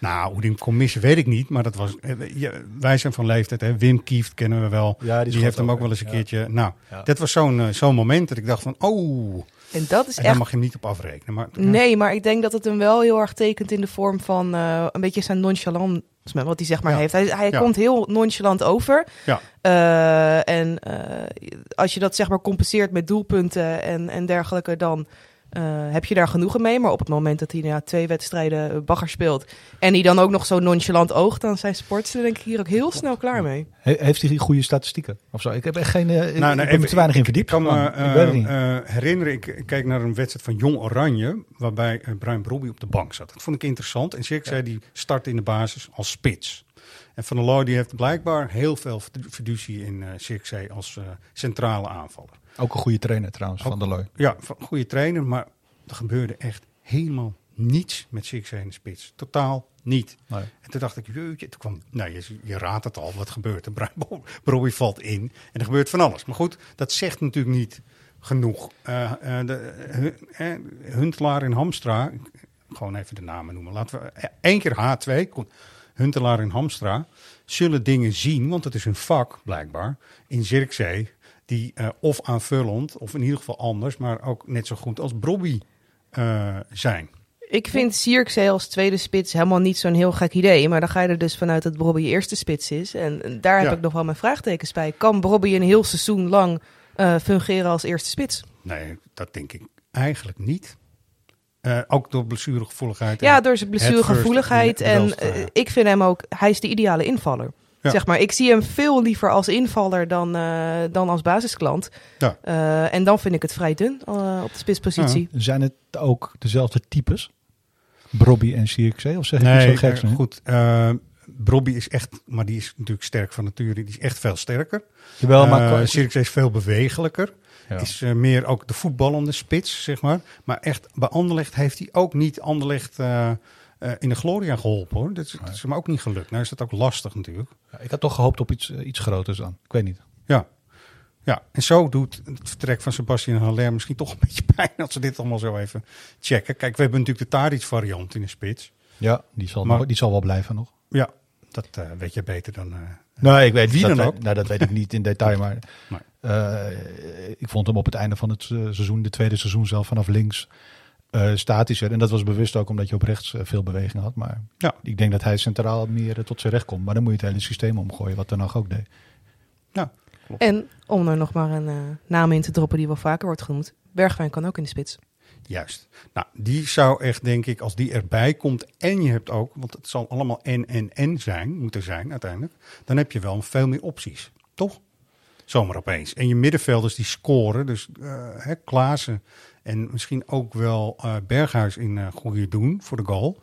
Nou, hoe die hem kon missen, weet ik niet. Maar dat was, eh, je- wij zijn van leeftijd. Hè? Wim Kieft kennen we wel. Ja, die heeft hem ook, ook wel eens een ja. keertje... Nou, Ja. dat was zo'n eh, zo'n moment dat ik dacht van... Oh, en dat is en daar echt mag je hem niet op afrekenen. Maar, Nee, maar ik denk dat het hem wel heel erg tekent in de vorm van eh, een beetje zijn nonchalant, wat hij zeg maar Ja. heeft. Hij, hij Ja. komt heel nonchalant over. Ja. Eh, en eh, als je dat zeg maar compenseert met doelpunten en, en dergelijke, dan eh, heb je daar genoegen mee. Maar op het moment dat hij na twee wedstrijden eh, bagger speelt en hij dan ook nog zo nonchalant oogt, dan zijn sports denk ik hier ook heel snel klaar mee. He- heeft hij goede statistieken? Of zo? Ik heb echt geen. eh, ik- Nou, ik er even- te weinig in verdiept. Ik kan me ik eh, eh, herinneren, ik, ik keek naar een wedstrijd van Jong Oranje, waarbij Brian Brobby op de bank zat. Dat vond ik interessant. En Cirk zei, die start in de basis als spits. En Van der Looy die heeft blijkbaar heel veel fiducie in Cirkzee als eh, centrale aanvaller. Ook een goede trainer trouwens, Van der Looy. Ja, van- goede trainer, maar er gebeurde echt helemaal niets met Cirkzee in de spits. Totaal niet. Nee. En toen dacht ik, jeetje, toen kwam, nou je, je raadt het al, wat gebeurt er? Brian Bro- Brobby valt in en er gebeurt van alles. Maar goed, dat zegt natuurlijk niet genoeg. Eh, eh, de, Hun- eh, Huntelaar en Hamstra, gewoon even de namen noemen. Laten we één keer H2, goed. Huntelaar en Hamstra zullen dingen zien, want het is een vak blijkbaar, in Zirkzee, die eh, of aanvullend, of in ieder geval anders, maar ook net zo goed als Brobby eh, zijn. Ik vind Zierkzee als tweede spits helemaal niet zo'n heel gek idee. Maar dan ga je er dus vanuit dat Bobby eerste spits is. En daar heb Ja. ik nog wel mijn vraagtekens bij. Kan Bobby een heel seizoen lang eh, fungeren als eerste spits? Nee, dat denk ik eigenlijk niet. Ook door blessuregevoeligheid. Ja, en door zijn blessuregevoeligheid. En eh, eh, ik vind hem ook, hij is de ideale invaller. Ja. Zeg maar, ik zie hem veel liever als invaller dan, eh, dan als basisklant. Ja. Eh, en dan vind ik het vrij dun eh, op de spitspositie. Zijn het ook dezelfde types? Brobby en Zierkzee? Of zeg ik Nee, iets zo geks eh, nu? goed. Brobby is echt, maar die is natuurlijk sterk van nature. Die is echt veel sterker. Jawel, maar Sirkzee is veel bewegelijker. Ja. Is meer ook de voetballende spits, zeg maar. Maar echt, bij Anderlecht heeft hij ook niet Anderlecht eh, eh, in de gloria geholpen, hoor. Dat is, dat is hem ook niet gelukt. Nou is dat ook lastig natuurlijk. Ja, ik had toch gehoopt op iets, eh, iets groters dan. Ik weet niet. Ja. Ja, en zo doet het vertrek van Sebastian Haller misschien toch een beetje pijn als we dit allemaal zo even checken. Kijk, we hebben natuurlijk de Tadic variant in de spits. Ja, die zal, Maar- nog- die zal wel blijven nog. Ja, dat eh, weet je beter dan... eh, Nee, ik weet Wie dat dan ook? Nou, dat weet ik niet in detail, maar Nee. ik vond hem op het einde van het seizoen, de tweede seizoen zelf, vanaf links eh, statischer. En dat was bewust ook omdat je op rechts eh, veel beweging had. Maar Ja. ik denk dat hij centraal meer eh, tot zijn recht komt. Maar dan moet je het hele systeem omgooien, wat Dan ook deed. ja, En om er nog maar een eh, naam in te droppen die wel vaker wordt genoemd. Bergwijn kan ook in de spits. Juist. Nou, die zou echt, denk ik, als die erbij komt en je hebt ook, want het zal allemaal en en en zijn, moeten zijn uiteindelijk, dan heb je wel veel meer opties, toch? Zomaar opeens. En je middenvelders die scoren, dus eh hè, Klaassen en misschien ook wel eh, Berghuis in goede doen voor de goal,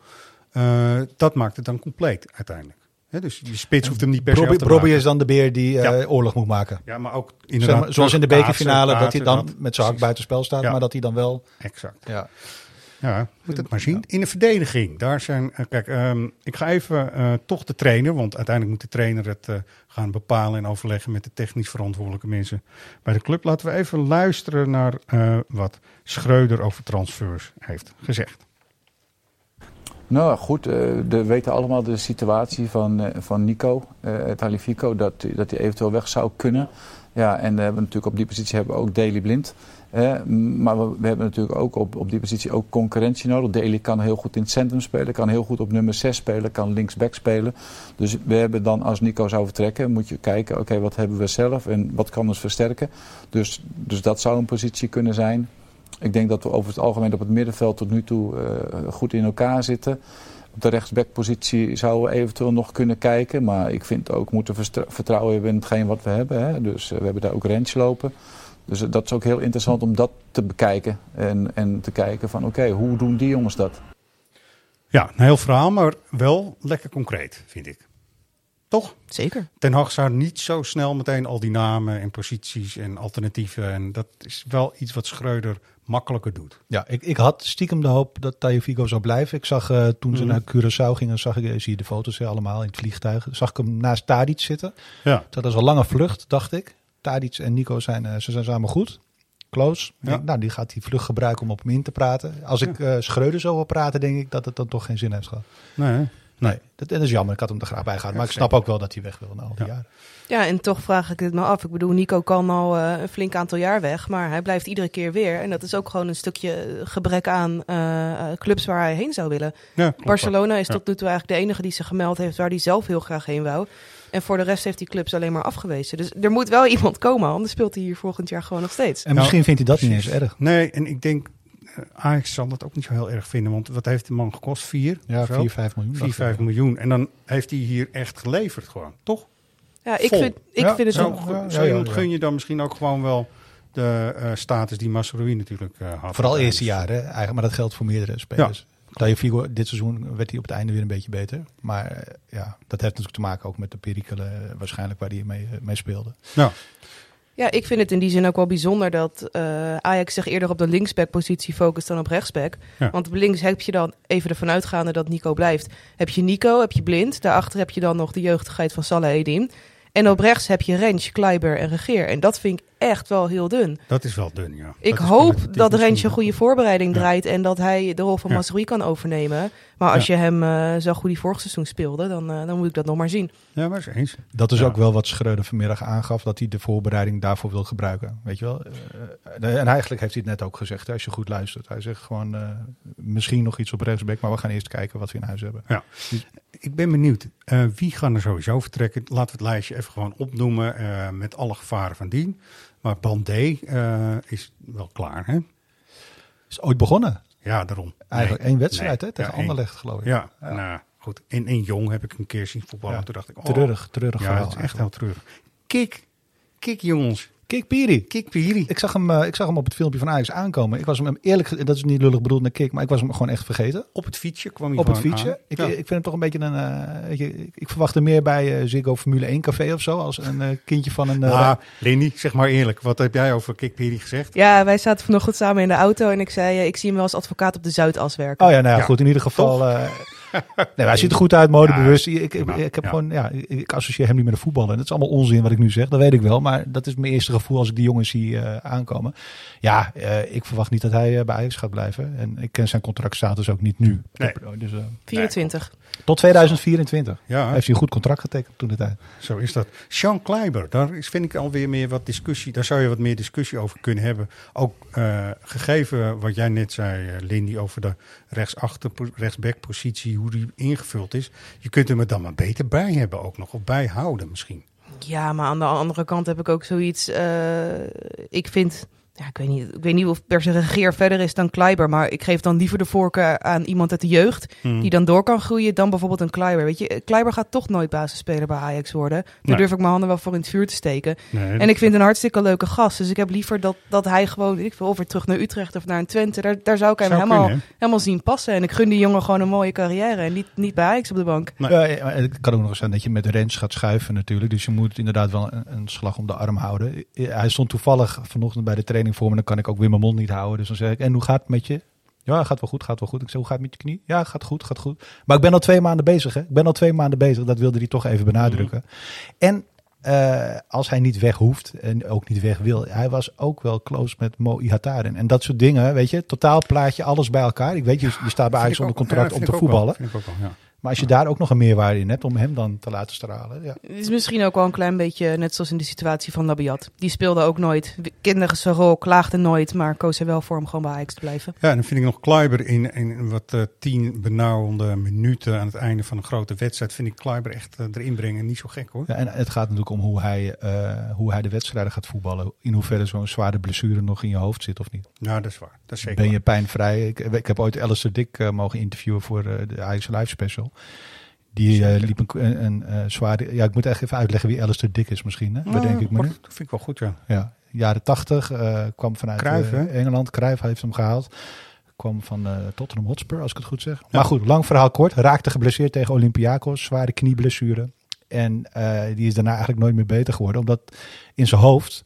eh, dat maakt het dan compleet uiteindelijk. Dus je spits hoeft hem niet per se Brobby maken. is dan de beer die Ja. oorlog moet maken. Ja, maar ook Zeg inderdaad. maar, zoals in de bekerfinale, dat hij dan met zijn hak precies. buiten spel staat, Ja. maar dat hij dan wel... Exact. Ja. Ja, moet het maar zien. In de verdediging, daar zijn. eh, kijk, ehm, ik ga even eh, toch de trainer, want uiteindelijk moet de trainer het eh, gaan bepalen en overleggen met de technisch verantwoordelijke mensen bij de club. Laten we even luisteren naar eh, wat Schreuder over transfers heeft gezegd. Nou goed, eh, we weten allemaal de situatie van, eh, van Nico, eh Talifico, dat, dat hij eventueel weg zou kunnen. Ja, en we hebben natuurlijk op die positie hebben we ook Daily Blind. Maar we, hebben natuurlijk ook op, op die positie ook concurrentie nodig. Daily kan heel goed in het centrum spelen, kan heel goed op nummer 6 spelen, kan linksback spelen. Dus we hebben dan, als Nico zou vertrekken, moet je kijken, oké, wat hebben we zelf en wat kan ons versterken. Dus, dus dat zou een positie kunnen zijn. Ik denk dat we over het algemeen op het middenveld tot nu toe eh, goed in elkaar zitten. Op de rechtsbackpositie zouden we eventueel nog kunnen kijken. Maar ik vind ook, moeten vertrouwen hebben in hetgeen wat we hebben. Hè. Dus eh, we hebben daar ook range lopen. Dus dat is ook heel interessant om dat te bekijken. En, en te kijken van oké, hoe doen die jongens dat? Ja, een heel verhaal, maar wel lekker concreet, vind ik. Toch? Zeker. Ten Hag zou niet zo snel meteen al die namen en posities en alternatieven. En dat is wel iets wat Schreuder makkelijker doet. Ja, ik, ik had stiekem de hoop dat Tagliafico zou blijven. Ik zag eh, toen ze Mhm. naar Curaçao gingen, zag ik, eh, zie je de foto's hè, allemaal in het vliegtuig. Zag ik hem naast Tadic zitten. Ja. Dat is een lange vlucht, dacht ik. Tadic en Nico zijn, eh, ze zijn samen goed. Close. Ik Ja. denk, nou, die gaat die vlucht gebruiken om op hem in te praten. Als ik eh Schreuder zo wil praten, denk ik dat het dan toch geen zin heeft gehad. Nee. Nee, dat, dat is jammer. Ik had hem er graag bij gehad. Maar ik snap ook wel dat hij weg wil na al die Ja. jaren. Ja, en toch vraag ik het me af. Ik bedoel, Nico kan al eh, een flink aantal jaar weg, maar hij blijft iedere keer weer. En dat is ook gewoon een stukje gebrek aan eh, eh, clubs waar hij heen zou willen. Ja. Barcelona is Ja. tot nu toe eigenlijk de enige die zich gemeld heeft waar hij zelf heel graag heen wou. En voor de rest heeft die clubs alleen maar afgewezen. Dus er moet wel iemand komen, anders speelt hij hier volgend jaar gewoon nog steeds. En misschien vindt hij dat niet eens erg. Nee, en ik denk, Ajax zal dat ook niet zo heel erg vinden. Want wat heeft de man gekost? Vier? Ja, Of zo? 4, 5 miljoen. 4, dacht ik. 5 miljoen. En dan heeft hij hier echt geleverd gewoon, toch? Ja, ik Vol. vind, ik Ja, vind het Zo, ook... ja, zo ja, iemand ja. gun je dan misschien ook gewoon wel de eh, status die Masrui natuurlijk eh, had. Vooral eerste jaar, hè, eigenlijk, maar dat geldt voor meerdere spelers. Tagliafico, dit seizoen werd hij op het einde weer een beetje beter. Maar eh, ja, dat heeft natuurlijk te maken ook met de perikelen waarschijnlijk waar hij mee, mee speelde. Nou, Ja, ik vind het in die zin ook wel bijzonder dat eh, Ajax zich eerder op de linksback-positie focust dan op rechtsback. Ja. Want op links heb je dan, even ervan uitgaande dat Nico blijft, heb je Nico, heb je Blind. Daarachter heb je dan nog de jeugdigheid van Salah Eddin. En op rechts heb je Rens, Kleiber en Regeer. En dat vind ik echt wel heel dun. dat is wel dun, ja. Ik Dat hoop dat misschien een goede voorbereiding Ja. draait en dat hij de rol van Ja. Masrui kan overnemen. Maar als je hem eh, zo goed die vorig seizoen speelde, dan, eh, dan moet ik dat nog maar zien. Ja, maar is eens. Dat is Ja. ook wel wat Schreuder vanmiddag aangaf, dat hij de voorbereiding daarvoor wil gebruiken. Weet je wel? Eh, en eigenlijk heeft hij het net ook gezegd, hè, als je goed luistert. Hij zegt gewoon, eh, misschien nog iets op rechtsback, maar we gaan eerst kijken wat we in huis hebben. Ja. Ik ben benieuwd, eh, wie gaan er sowieso vertrekken? Laten we het lijstje even gewoon opnoemen eh, met alle gevaren van dien. Maar Bandé eh, is wel klaar, hè? Is ooit begonnen. Ja, daarom. Eigenlijk Nee, één wedstrijd nee. hè, tegen Ja. Anderlecht, geloof ik. Ja, Ja. nou goed. In, in Jong heb ik een keer zien voetballen. Ja. Toen dacht ik, oh, Treurig, treurig Ja, het is echt heel treurig. Kik, kik jongens. Kik Piri. Kik Piri. Ik zag, hem, eh, ik zag hem op het filmpje van Ajax aankomen. Ik was hem eerlijk, dat is niet lullig bedoeld naar Kik, maar ik was hem gewoon echt vergeten. Op het fietsje kwam hij Op het fietsje. aan. Ik, Ja. ik vind hem toch een beetje een. eh, weet je, ik- ik verwachtte meer bij eh, Ziggo Formule 1 café of zo. Als een eh, kindje van een. eh, Nou, Lindy, zeg maar eerlijk. Wat heb jij over Kik Piri gezegd? Ja, wij zaten vanochtend samen in de auto en ik zei, ik zie hem wel als advocaat op de Zuidas werken. Oh ja, nou ja, Ja, goed. In ieder geval. Nee, hij ziet er goed uit, modebewust. ik, ik, heb ja. gewoon, ja, ik, associeer hem niet met een voetballer. En dat is allemaal onzin wat ik nu zeg, dat weet ik wel. Maar dat is mijn eerste gevoel als ik die jongens zie eh, aankomen. Ja, eh, ik verwacht niet dat hij eh, bij Ajax gaat blijven. En ik ken zijn contractstatus ook niet nu. Nee. Dus, eh, 24. tot 2024 Ja, heeft hij een goed contract getekend toen de tijd. zo is dat. Sean Kleiber, daar is, vind ik alweer meer wat discussie. Daar zou je wat meer discussie over kunnen hebben. Ook eh, gegeven wat jij net zei, eh, Lindy, over de rechtsachter, rechtsbackpositie, hoe die ingevuld is. Je kunt hem er dan maar beter bij hebben ook nog, of bijhouden misschien. Ja, maar aan de andere kant heb ik ook zoiets. eh, ik vind. Ja, ik weet, niet, ik weet niet of per se regeer verder is dan Kleiber. Maar ik geef dan liever de voorkeur aan iemand uit de jeugd. Hmm. Die dan door kan groeien dan bijvoorbeeld een Kleiber. Weet je, Kleiber gaat toch nooit basisspeler bij Ajax worden. Daar Nee. durf ik mijn handen wel voor in het vuur te steken. Nee, En ik vind een hartstikke leuke gast. Dus ik heb liever dat, dat hij gewoon, ik of weer terug naar Utrecht of naar een Twente. Daar, daar zou ik hem Zou helemaal, kunnen, helemaal zien passen. En ik gun die jongen gewoon een mooie carrière. En niet, niet bij Ajax op de bank. Nee. Ja, het kan ook nog eens zijn dat je met Rens gaat schuiven natuurlijk. Dus je moet inderdaad wel een, een slag om de arm houden. Hij stond toevallig vanochtend bij de training voor me. Dan kan ik ook weer mijn mond niet houden. Dus dan zeg ik, en hoe gaat het met je? Ja, gaat wel goed, gaat wel goed. Ik zei, hoe gaat het met je knie? Ja, gaat goed, gaat goed. Maar ik ben al twee maanden bezig, hè. Ik ben al twee maanden bezig. Dat wilde hij toch even benadrukken. En eh, als hij niet weg hoeft en ook niet weg wil. Hij was ook wel close met Mo Ihataren. En dat soort dingen, weet je. Totaal plaatje, alles bij elkaar. Ik weet, je, je staat bij Ajax onder contract om te voetballen. Vind ik ook wel, ja. Maar als je daar ook nog een meerwaarde in hebt om hem dan te laten stralen. Ja. Het is misschien ook wel een klein beetje net zoals in de situatie van Nabiat. Die speelde ook nooit. Kinderen zijn rol, klaagde nooit, maar koos er wel voor om gewoon bij Ajax te blijven. Ja, en dan vind ik nog Kleiber in, in wat eh, tien benauwende minuten aan het einde van een grote wedstrijd. Vind ik Kleiber echt eh, erin brengen niet zo gek hoor. Ja, en het gaat natuurlijk om hoe hij, eh, hoe hij de wedstrijden gaat voetballen. In hoeverre zo'n zware blessure nog in je hoofd zit of niet. Nou, dat is waar. Dat is zeker Ben je pijnvrij? Ik, ik heb ooit Alistair Dick mogen interviewen voor de Ajax Live Special. Die eh, liep een, eh, zware... Ja, ik moet echt even uitleggen wie Alistair Dick is misschien. Hè? Nou, Bedenk ik me nu. Dat vind ik wel goed, ja. Ja, jaren tachtig. eh, kwam vanuit Cruijff? Engeland. Cruijff heeft hem gehaald. Kwam van Tottenham Hotspur, als ik het goed zeg. Maar goed, lang verhaal kort. Raakte geblesseerd tegen Olympiakos. Zware knieblessure. En die is daarna eigenlijk nooit meer beter geworden. Omdat in zijn hoofd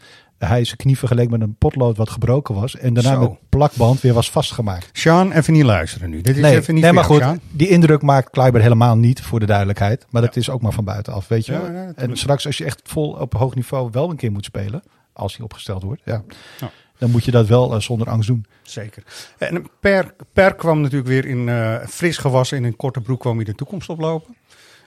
hij zijn knie vergeleek met een potlood wat gebroken was. En daarna Zo. met plakband weer was vastgemaakt. Sean, even niet luisteren nu. Dit is nee, even niet nee maar goed, die indruk maakt Kleiber helemaal niet, voor de duidelijkheid. Maar dat is ook maar van buitenaf, weet je Ja, ja, en straks als je echt vol op hoog niveau wel een keer moet spelen, als hij opgesteld wordt, ja, Ja. dan moet je dat wel eh, zonder angst doen. Zeker. En per, per kwam natuurlijk weer in eh, fris gewassen in een korte broek kwam hij de toekomst oplopen.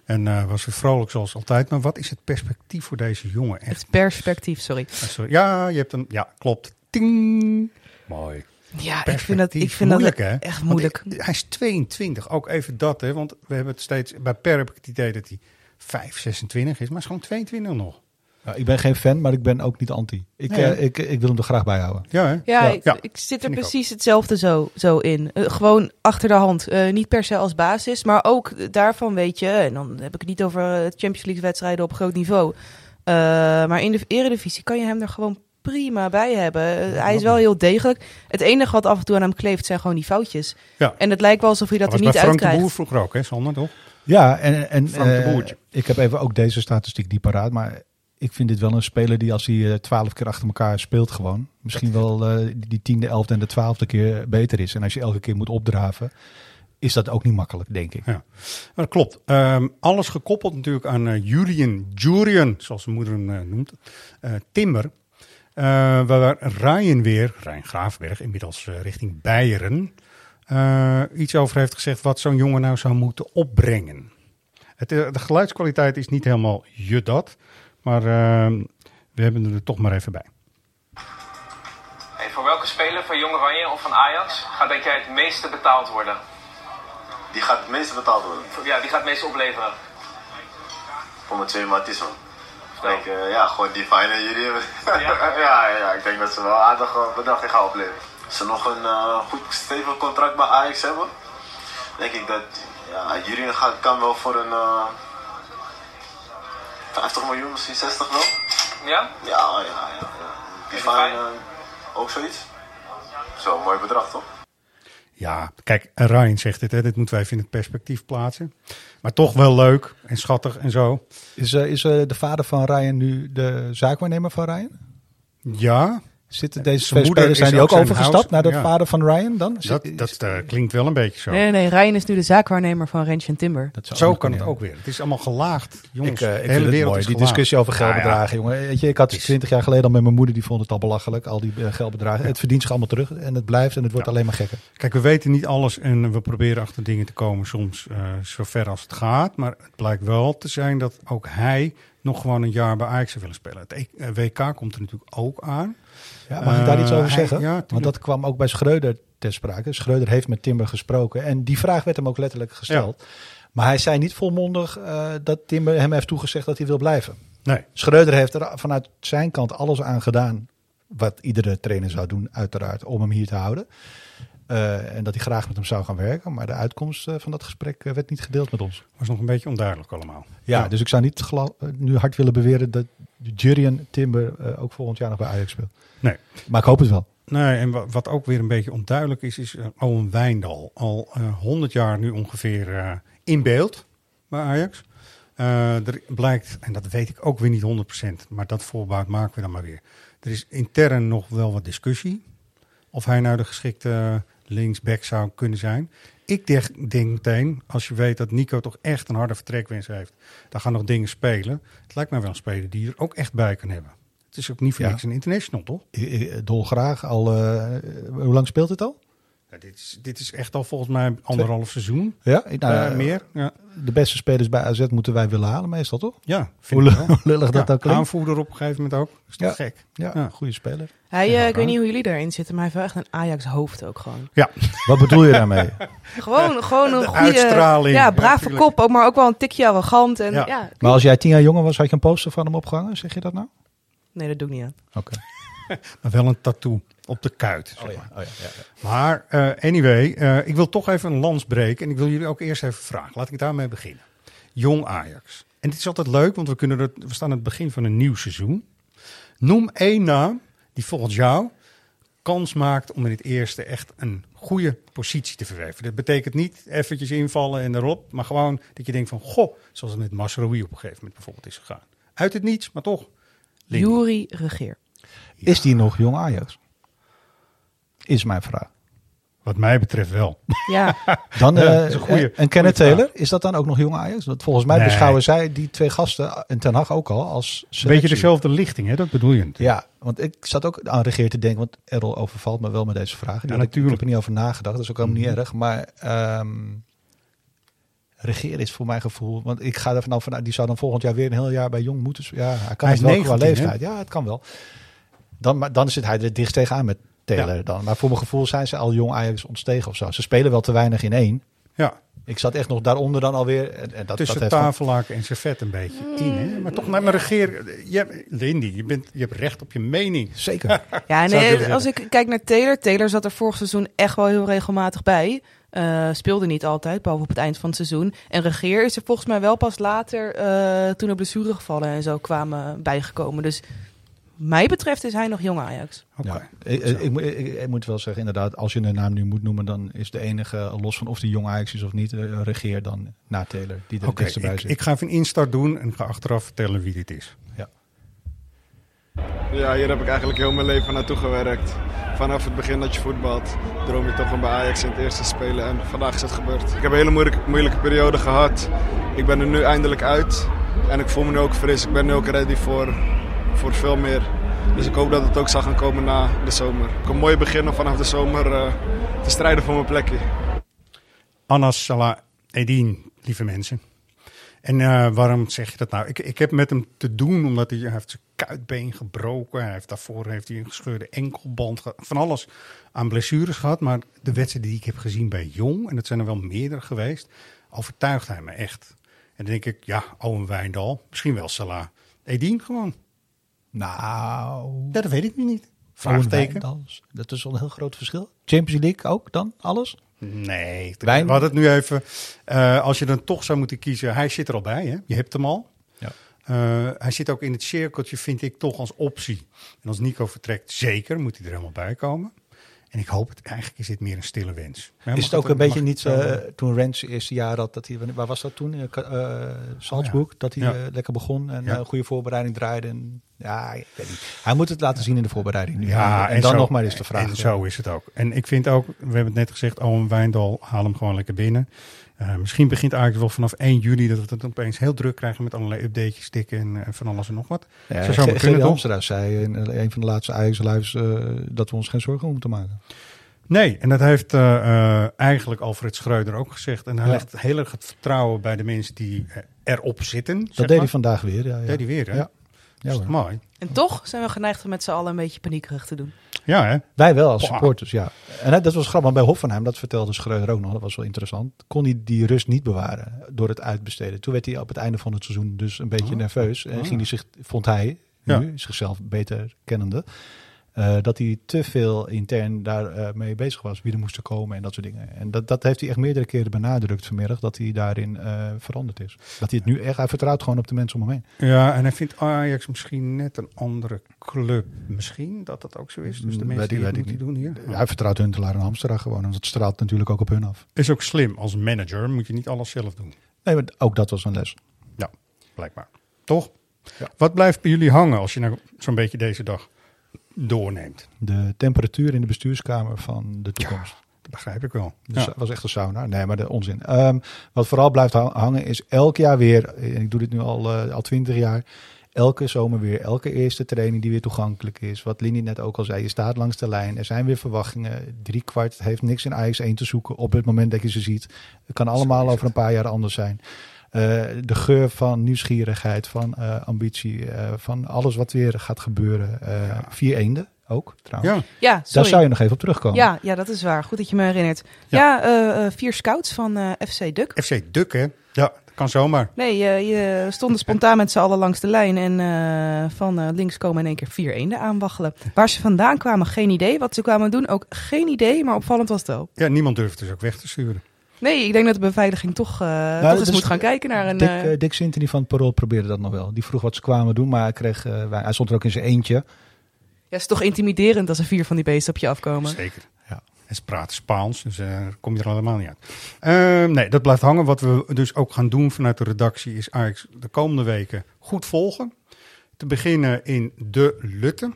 En eh, was weer vrolijk zoals altijd. Maar wat is het perspectief voor deze jongen? Echt. Het perspectief, sorry. Ah, sorry. Ja, je hebt een. Ja, klopt. Ting. Mooi. Ja, ik vind dat, ik vind dat Moeilijk, hè? echt moeilijk. hij- hij is 22. Ook even dat, hè? Want we hebben het steeds. Bij Per heb ik het idee dat hij 5, 26 is. Maar hij is gewoon 22 nog. Ja, ik ben geen fan, maar ik ben ook niet anti. Ik, Nee, eh, ik, ik wil hem er graag bij houden. Ja, hè? Ja, Ja. ik, Ja, ik zit er vind precies hetzelfde zo, zo in. Eh, gewoon achter de hand. Eh, niet per se als basis, maar ook daarvan weet je. En dan heb ik het niet over Champions League wedstrijden op groot niveau. Eh, maar in de Eredivisie kan je hem er gewoon prima bij hebben. Hij is wel heel degelijk. Het enige wat af en toe aan hem kleeft zijn gewoon die foutjes. Ja. En het lijkt wel alsof hij dat, Dat er niet bij Frank de. Boer vroeger ook, hè, Sander, toch? Ja, en, en Frank de Boertje. ik heb even ook deze statistiek niet paraat, maar ik vind dit wel een speler die als hij eh, twaalf keer achter elkaar speelt gewoon, misschien wel eh, die tiende, elfde en de twaalfde keer beter is. En als je elke keer moet opdraven, is dat ook niet makkelijk, denk ik. Ja, maar dat klopt. Ehm, alles gekoppeld natuurlijk aan eh Julian, Jurian, zoals zijn moeder hem noemt, Timber. Waar Ryan weer, Ryan Graafberg, inmiddels richting Beieren, iets over heeft gezegd wat zo'n jongen nou zou moeten opbrengen. Het, de geluidskwaliteit is niet helemaal je dat, maar ehm, we hebben er toch maar even bij. Hey, voor welke speler van Jong Oranje of van Ajax gaat denk jij het meeste betaald worden? Die gaat het meeste betaald worden. Ja, die gaat het meeste opleveren. Voor mijn twee maatjes man. Ik denk, eh, ja, gewoon die fijne jullie. ja? ja, ja, ik denk dat ze wel aardig eh, bedrag gaan opleveren. Als ze nog een eh, goed stevig contract bij Ajax hebben, denk ik dat ja, gaat, kan wel voor een eh 50 miljoen, misschien 60 wel. Ja? Ja, ja, ja. ja. Eh, ook zoiets. Zo'n mooi bedrag toch? Ja, kijk, Ryan zegt het, hè, dit moeten wij even in het perspectief plaatsen. Maar toch wel leuk en schattig en zo. Is, eh, is eh, de vader van Ryan nu de zaakwaarnemer van Ryan? Ja, Zitten deze Zijn twee moeder spelers zijn is die ook overgestapt house- naar de ja. vader van Ryan dan? dat, Zit- dat eh, klinkt wel een beetje zo. Nee, nee, Ryan is nu de zaakwaarnemer van Rens Timber. dat zou Zo kan het ook weer. Het is allemaal gelaagd, jongens. Ik, eh, ik de vind hele het wereld mooi. is Die discussie over Ja, ja. geldbedragen, jongen. Weet je, ik had twintig jaar geleden al met mijn moeder, die vond het al belachelijk, al die eh, geldbedragen. Het verdient zich allemaal terug en het blijft en het wordt Ja. alleen maar gekker. Kijk, we weten niet alles en we proberen achter dingen te komen soms eh zo ver als het gaat. Maar het blijkt wel te zijn dat ook hij nog gewoon een jaar bij Ajax willen spelen. Het E- eh, WK komt er natuurlijk ook aan. Ja, mag ik daar iets Eh, over hij- zeggen? ja, Want dat kwam ook bij Schreuder ter sprake. Schreuder heeft met Timber gesproken en die vraag werd hem ook letterlijk gesteld. Maar hij zei niet volmondig eh, dat Timber hem heeft toegezegd dat hij wil blijven. Nee, Schreuder heeft er vanuit zijn kant alles aan gedaan. Wat iedere trainer zou doen, uiteraard, om hem hier te houden. Eh, en dat hij graag met hem zou gaan werken. Maar de uitkomst eh, van dat gesprek eh, werd niet gedeeld met ons. was nog een beetje onduidelijk allemaal. Ja, dus ik zou niet nu hard willen beweren dat Jurien Timber ook volgend jaar nog bij Ajax speelt. Nee. Maar ik hoop het wel. Nee, en wa- wat ook weer een beetje onduidelijk is, is uh, Owen Wijndal. Al eh, 100 jaar nu ongeveer in beeld bij Ajax. Er blijkt, en dat weet ik ook weer niet 100%, maar dat voorbaat maken we dan maar weer. Er is intern nog wel wat discussie. Of hij nou de geschikte linksback zou kunnen zijn. Ik denk, denk meteen, als je weet dat Nico toch echt een harde vertrekwens heeft, dan gaan nog dingen spelen. Het lijkt mij wel een speler die er ook echt bij kan hebben. Het is ook niet voor Ja. niks een international, toch? Ik- ik- Dolgraag al. eh, hoe lang speelt het al? Ja, dit, is, dit is echt al volgens mij anderhalf seizoen. Ja, ik- nou, Eh, eh, meer. Ja, De beste spelers bij AZ moeten wij willen halen, meestal toch? ja vind Hoe ik wel. lu- lullig dat ook klinkt. Aanvoerder op een gegeven moment ook. is toch Ja. gek? Ja, Ja. goede speler. Hij, eh, ik weet niet hoe jullie daarin zitten, maar hij heeft wel echt een Ajax hoofd ook gewoon. Ja, Wat bedoel je daarmee? Gewoon, gewoon een De goede... uitstraling. Ja, brave kop, ook, maar ook wel een tikje arrogant. En, Ja. ja. Maar als jij tien jaar jonger was, had je een poster van hem opgehangen? Zeg je dat nou? Nee, dat doe ik niet aan. Oké. maar wel een tattoo op de kuit. zeg Oh maar. oh ja, ja, ja. Maar eh, anyway, eh, ik wil toch even een lans breken. En ik wil jullie ook eerst even vragen. Laat ik daarmee beginnen. Jong Ajax. En dit is altijd leuk, want we, kunnen we staan aan het begin van een nieuw seizoen. Noem één naam die volgens jou kans maakt om in het eerste echt een goede positie te verwerven. Dat betekent niet eventjes invallen en erop, maar gewoon dat je denkt van, goh, zoals het met Masrowi op een gegeven moment bijvoorbeeld is gegaan. Uit het niets, maar toch. Jury Regeer. Is die nog jong Ajax? Is mijn vraag. Wat mij betreft wel. Ja, Dan, Ja, eh, dat is een goeie- en Kenneth. Taylor, is dat dan ook nog jong Ajax? Want volgens mij Nee. beschouwen zij die twee gasten, en Ten Hag ook al, als Een selectie. beetje dezelfde lichting, hè? dat bedoel je natuurlijk. Ja, want ik zat ook aan regeer te denken, want Errol overvalt me wel met deze vragen. Ja, had ik- ik natuurlijk. heb er niet over nagedacht, dat is ook helemaal Mhm. niet erg. Maar ehm regeer is voor mijn gevoel, want ik ga er vanaf vanuit, die zou dan volgend jaar weer een heel jaar bij Jong moeten. Ja, hij kan Hij het is wel qua 19, leeftijd. Ja, het kan wel. Dan, maar dan zit hij er dichtst tegenaan met Taylor Ja. dan. Maar voor mijn gevoel zijn ze al jong Ajax ontstegen of zo. Ze spelen wel te weinig in één. Ja, Ik zat echt nog daaronder dan alweer. En, dat, tussen dat tafellaken en servet een beetje in. Hè? Maar toch, naar mijn regeer... Je, hebt- Lindy, je, bent, je hebt recht op je mening. Zeker. ja willen als ik kijk naar Taylor, Taylor zat er vorig seizoen echt wel heel regelmatig bij. Eh, speelde niet altijd, behalve op het eind van het seizoen. En Regeer is er volgens mij wel pas later, eh, toen er blessuregevallen en zo kwamen, bijgekomen. Dus mij betreft is hij nog jong Ajax. Oké. Ja, ik, ik, ik, moet- ik, ik moet wel zeggen, inderdaad, als je een naam nu moet noemen, dan is de enige, los van of die jong Ajax is of niet, eh, regeer dan na Taylor, die er bij zit. ik ga even een instart doen en ga achteraf vertellen wie dit is. Ja, hier heb ik eigenlijk heel mijn leven naartoe gewerkt. Vanaf het begin dat je voetbalt, droom je toch om bij Ajax in het eerste te spelen. En vandaag is het gebeurd. Ik heb een hele moeilijke, moeilijke periode gehad. Ik ben er nu eindelijk uit. En ik voel me nu ook fris. Ik ben nu ook ready voor, voor veel meer. Dus ik hoop dat het ook zal gaan komen na de zomer. Ik kan mooi beginnen vanaf de zomer eh, te strijden voor mijn plekje. Anas Salah Eddin, lieve mensen. En eh, waarom zeg je dat nou? Ik, ik heb met hem te doen omdat hij, heeft zijn kuitbeen gebroken. Hij heeft daarvoor heeft hij een gescheurde enkelband. Van alles aan blessures gehad. Maar de wedstrijden die ik heb gezien bij Jong, en dat zijn er wel meerdere geweest, overtuigt hij me echt. En dan denk ik, ja, Owen Wijndal, misschien wel Salah. Eddin gewoon. Nou, Ja, dat weet ik nu niet. Vraagteken. Dat is wel een heel groot verschil. Champions League ook dan, alles? Nee, Wijn- we hadden het nu even. eh, als je dan toch zou moeten kiezen, hij zit er al bij, hè? Je hebt hem al. Ja. Eh, hij zit ook in het cirkeltje, vind ik, toch als optie. En als Nico vertrekt, zeker, moet hij er helemaal bij komen. En ik hoop het, eigenlijk is dit meer een stille wens. Maar is het ook een beetje niet zo- eh, toen Rens eerste jaar had, dat hij, waar was dat toen? Eh, eh, Salzburg, dat hij Ja. lekker begon en Ja. goede voorbereiding draaide. En, ja, ik weet niet. Hij moet het laten zien in de voorbereiding nu. Ja, en, dan zo- nog maar eens de vraag. En zo is het ook. En ik vind ook, we hebben het net gezegd, Owen Wijndal, haal hem gewoon lekker binnen. Eh, misschien begint eigenlijk wel vanaf 1 juli dat we het opeens heel druk krijgen met allerlei updatejes, tikken en eh, van alles en nog wat. Ja, Zo zou kunnen? Hamstra zei in eh, een van de laatste eh, dat we ons geen zorgen moeten maken. Nee, en dat heeft eigenlijk Alfred Schreuder ook gezegd. En hij Ja. legt heel erg het vertrouwen bij de mensen die erop zitten. Dat deed hij vandaag weer. Ja, ja. Deed hij weer, hè? Ja. Ja, dat is hoor. mooi. En toch zijn we geneigd om met z'n allen een beetje paniekerig te doen. Ja, hè? Wij wel als supporters, ja. En hè, dat was grappig, want bij Hoffenheim, dat vertelde Schreuder ook nog, dat was wel interessant, kon hij die rust niet bewaren door het uitbesteden. Toen werd hij op het einde van het seizoen dus een beetje Oh. nerveus en Oh. ging hij zich, vond hij, Ja. nu, zichzelf beter kennende, eh, dat hij te veel intern daarmee mee bezig was, wie er moesten komen en dat soort dingen. En dat, dat heeft hij echt meerdere keren benadrukt vanmiddag, dat hij daarin eh, veranderd is. Dat hij het nu echt, hij vertrouwt gewoon op de mensen om hem heen. Ja, en hij vindt Ajax misschien net een andere club. Misschien dat dat ook zo is. Dus de Mm, mensen weet die het moeten doen hier. Hij vertrouwt Huntelaar en Hamstra gewoon, en dat straalt natuurlijk ook op hun af. Is ook slim. Als manager moet je niet alles zelf doen. Nee, maar ook dat was een les. Ja, blijkbaar. Toch? Ja. Wat blijft bij jullie hangen als je nou zo'n beetje deze dag doorneemt? De temperatuur in de bestuurskamer van de toekomst. Dat Dat begrijp ik wel. Dus Ja. was echt een sauna. Nee, maar de onzin. Ehm, wat vooral blijft ha- hangen is elk jaar weer, en ik doe dit nu al, eh, al 20 jaar, elke zomer weer, elke eerste training die weer toegankelijk is. Wat Lini net ook al zei, je staat langs de lijn. Er zijn weer verwachtingen. Drie kwart heeft niks in Ajax 1 te zoeken op het moment dat je ze ziet. Het kan allemaal over een paar jaar anders zijn. Eh, de geur van nieuwsgierigheid, van eh, ambitie, eh, van alles wat weer gaat gebeuren. Eh, Vier eenden ook, trouwens. Ja. Ja, Daar zou je nog even op terugkomen. Ja, ja, dat is waar. Goed dat je me herinnert. Ja, eh, eh, vier scouts van eh, FC Duk. FC Duk, hè? Ja, dat kan zomaar. Nee, je, je stonden spontaan met z'n allen langs de lijn. En eh, van eh, links komen in één keer vier eenden aanwaggelen. Waar ze vandaan kwamen, geen idee. Wat ze kwamen doen, ook geen idee. Maar opvallend was het wel. Ja, niemand durft dus ook weg te sturen. Nee, ik denk dat de beveiliging toch, eh, Nou, toch eens dus moet gaan kijken naar een... Dick, eh, eh, Dick Sintony van het Parool probeerde dat nog wel. Die vroeg wat ze kwamen doen, maar hij, kreeg, hij stond er ook in zijn eentje. ja, het is toch intimiderend als er vier van die beesten op je afkomen. Zeker. Ja. En ze praten Spaans, dus eh kom je er allemaal niet uit. Ehm, nee, dat blijft hangen. Wat we dus ook gaan doen vanuit de redactie is Ajax de komende weken goed volgen. Te beginnen in de Lutte.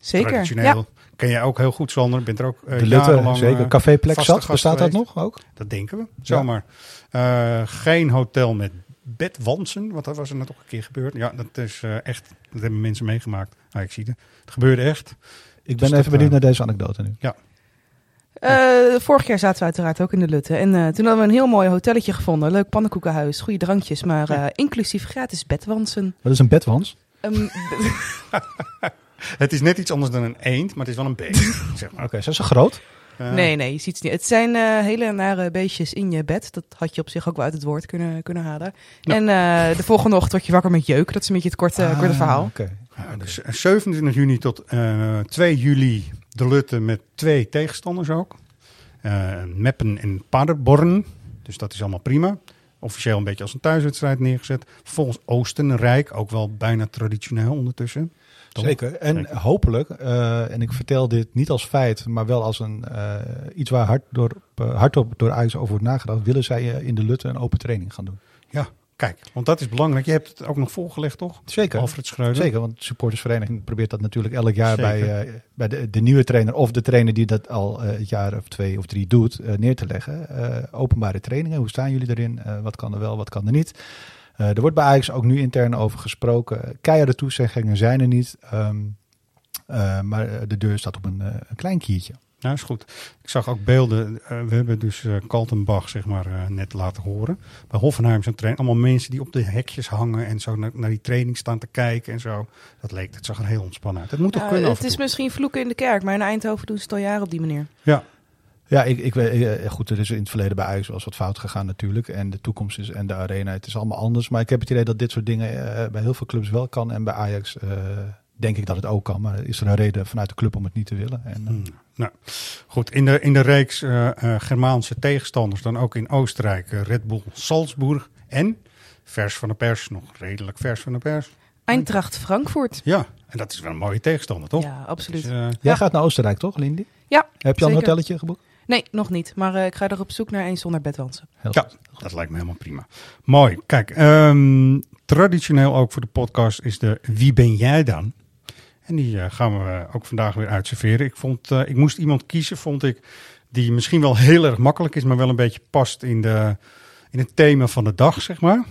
Zeker, Traditioneel. ja. Ken jij ook heel goed, Sander. Bent er ook eh, De Lutte, jarenlang, zeker. eh, Café Plek vaste zat, bestaat dat nog ook? Dat denken we, zomaar. Eh, geen hotel met bedwansen, want dat was er net ook een keer gebeurd. Ja, dat is eh, echt, dat hebben mensen meegemaakt. Ah, ik zie het. Het gebeurde echt. Ik Dus ben dat, even benieuwd naar deze anekdote nu. Ja. Eh, vorig jaar zaten we uiteraard ook in de Lutte. En eh, toen hadden we een heel mooi hotelletje gevonden. Leuk pannenkoekenhuis, goede drankjes. Maar eh, inclusief gratis bedwansen. Wat is een bedwans? Ehm, Het is net iets anders dan een eend, maar het is wel een beest. zeg maar. Oké, zijn ze groot? Eh, nee, nee, je ziet het niet. Het zijn eh, hele nare beestjes in je bed. Dat had je op zich ook wel uit het woord kunnen, kunnen halen. En eh, de volgende ochtend word je wakker met jeuk. Dat is een beetje het korte, Ah, korte verhaal. Oké. Ja, dus 27 juni tot eh 2 juli de Lutte met twee tegenstanders ook. Eh, Meppen en Paderborn. Dus dat is allemaal prima. Officieel een beetje als een thuiswedstrijd neergezet. Vervolgens Oostenrijk, ook wel bijna traditioneel ondertussen. Zeker. En Zeker. hopelijk, eh, en ik vertel dit niet als feit, maar wel als een, eh, iets waar hard door, eh, hardop door Ajax over wordt nagedacht, willen zij in de Lutte een open training gaan doen. Ja, kijk, want dat is belangrijk. Je hebt het ook nog volgelegd, toch? Zeker. Alfred Schreuder. Zeker, want de supportersvereniging probeert dat natuurlijk elk jaar Zeker. bij, bij de, de nieuwe trainer of de trainer die dat al eh, het jaar of twee of drie doet, neer te leggen. Openbare trainingen, hoe staan jullie erin? Wat kan er wel, wat kan er niet? Eh, er wordt bij Ajax ook nu intern over gesproken. Keiharde toezeggingen zijn er niet. Ehm, eh, maar eh, de deur staat op een, eh, een klein kiertje. Ja, is goed. Ik zag ook beelden. we hebben dus eh Kaltenbach zeg maar, net laten horen. Bij Hoffenheim zijn trainen. Allemaal mensen die op de hekjes hangen en zo naar, naar die training staan te kijken en zo. Dat leek, dat zag er heel ontspannen uit. Het moet toch kunnen het is misschien vloeken in de kerk. Maar in Eindhoven doen ze het al jaren op die manier. Ja, Ja, ik, ik, weet- eh, goed, er is in het verleden bij Ajax wel eens wat fout gegaan natuurlijk. En de toekomst is en de arena, het is allemaal anders. Maar ik heb het idee dat dit soort dingen eh, bij heel veel clubs wel kan. En bij Ajax eh, denk ik dat het ook kan. Maar is er een reden vanuit de club om het niet te willen? En, Hmm. Nou, goed. In de, in de reeks eh, eh, Germaanse tegenstanders, dan ook in Oostenrijk, Red Bull Salzburg en vers van de pers, nog redelijk vers van de pers. Eindracht Frankfurt. Ja, en dat is wel een mooie tegenstander, toch? Ja, absoluut. Dus, Jij gaat naar Oostenrijk toch, Lindy? Ja, Heb je al een zeker. hotelletje geboekt? Nee, nog niet. Maar eh, ik ga er op zoek naar één zonder bedwansen. Ja, dat lijkt me helemaal prima. Mooi. Kijk, ehm, traditioneel ook voor de podcast is de Wie ben jij dan? En die eh, gaan we ook vandaag weer uitserveren. Ik, vond, eh, ik moest iemand kiezen, vond ik, die misschien wel heel erg makkelijk is, maar wel een beetje past in, de, in het thema van de dag, zeg maar.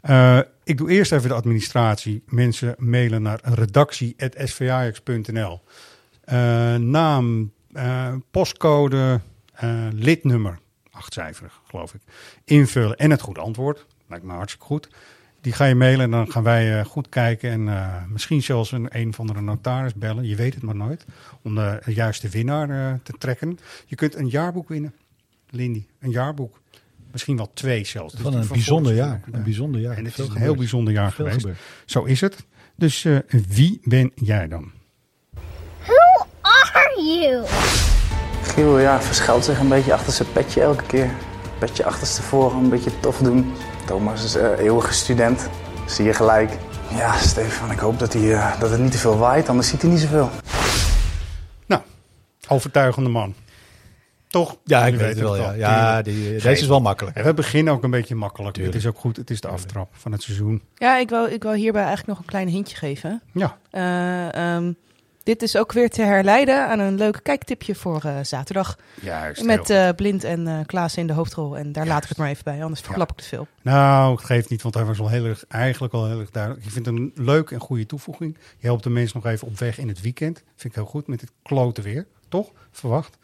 Eh, ik doe eerst even de administratie. Mensen mailen naar redactie.svajax.nl. Eh, naam, eh, postcode, eh, lidnummer, achtcijferig geloof ik, invullen en het goede antwoord. Lijkt me hartstikke goed. Die ga je mailen en dan gaan wij eh, goed kijken en misschien zelfs een, een van de notaris bellen. Je weet het maar nooit. Om de juiste winnaar te trekken. Je kunt een jaarboek winnen, Lindy. Een jaarboek. Misschien wel twee zelfs. Dus Van een bijzonder jaar. Een bijzonder jaar. En het is een heel bijzonder jaar Veel geweest. Zo is het. Dus wie ben jij dan? You? Giel ja, verschuilt zich een beetje achter zijn petje elke keer. Petje achterstevoren, een beetje tof doen. Thomas is eh, eeuwige student. Zie je gelijk. Ja, Stefan, ik hoop dat, hij, eh, dat het niet te veel waait, anders ziet hij niet zoveel. Nou, overtuigende man. Toch? Ja, ik weet het wel, ja. Ja, die- deze is wel makkelijk. En we beginnen ook een beetje makkelijk. Tuurlijk. Het is ook goed. Het is de aftrap van het seizoen. Ja, ik wil, ik wil hierbij eigenlijk nog een klein hintje geven. Ja. Eh, ehm, Dit is ook weer te herleiden aan een leuk kijktipje voor eh, zaterdag. Juist, Met eh, Blind en eh Klaas in de hoofdrol. En daar laat ik het maar even bij, anders verklap ik te veel. Nou, het geeft niet, want hij was wel heel erg, eigenlijk al heel erg duidelijk. Ik vind het een leuke en goede toevoeging. Je helpt de mensen nog even op weg in het weekend. Vind ik heel goed met dit klote weer, toch? Verwacht.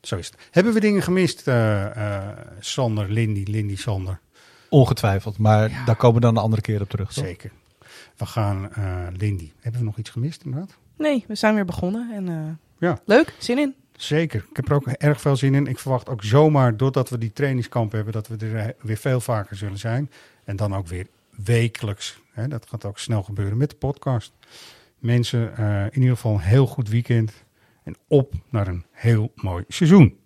Zo is het. Hebben we dingen gemist, eh, eh, Sander, Lindy, Lindy, Sander? Ongetwijfeld, maar daar komen we dan een andere keer op terug. toch? Zeker. We gaan, eh, Lindy, hebben we nog iets gemist inderdaad? Nee, we zijn weer begonnen. En eh, Ja. leuk, zin in. Zeker. Ik heb er ook erg veel zin in. Ik verwacht ook zomaar, doordat we die trainingskamp hebben, dat we er eh, weer veel vaker zullen zijn. En dan ook weer wekelijks. Hè, dat gaat ook snel gebeuren met de podcast. Mensen, eh, in ieder geval een heel goed weekend. En op naar een heel mooi seizoen.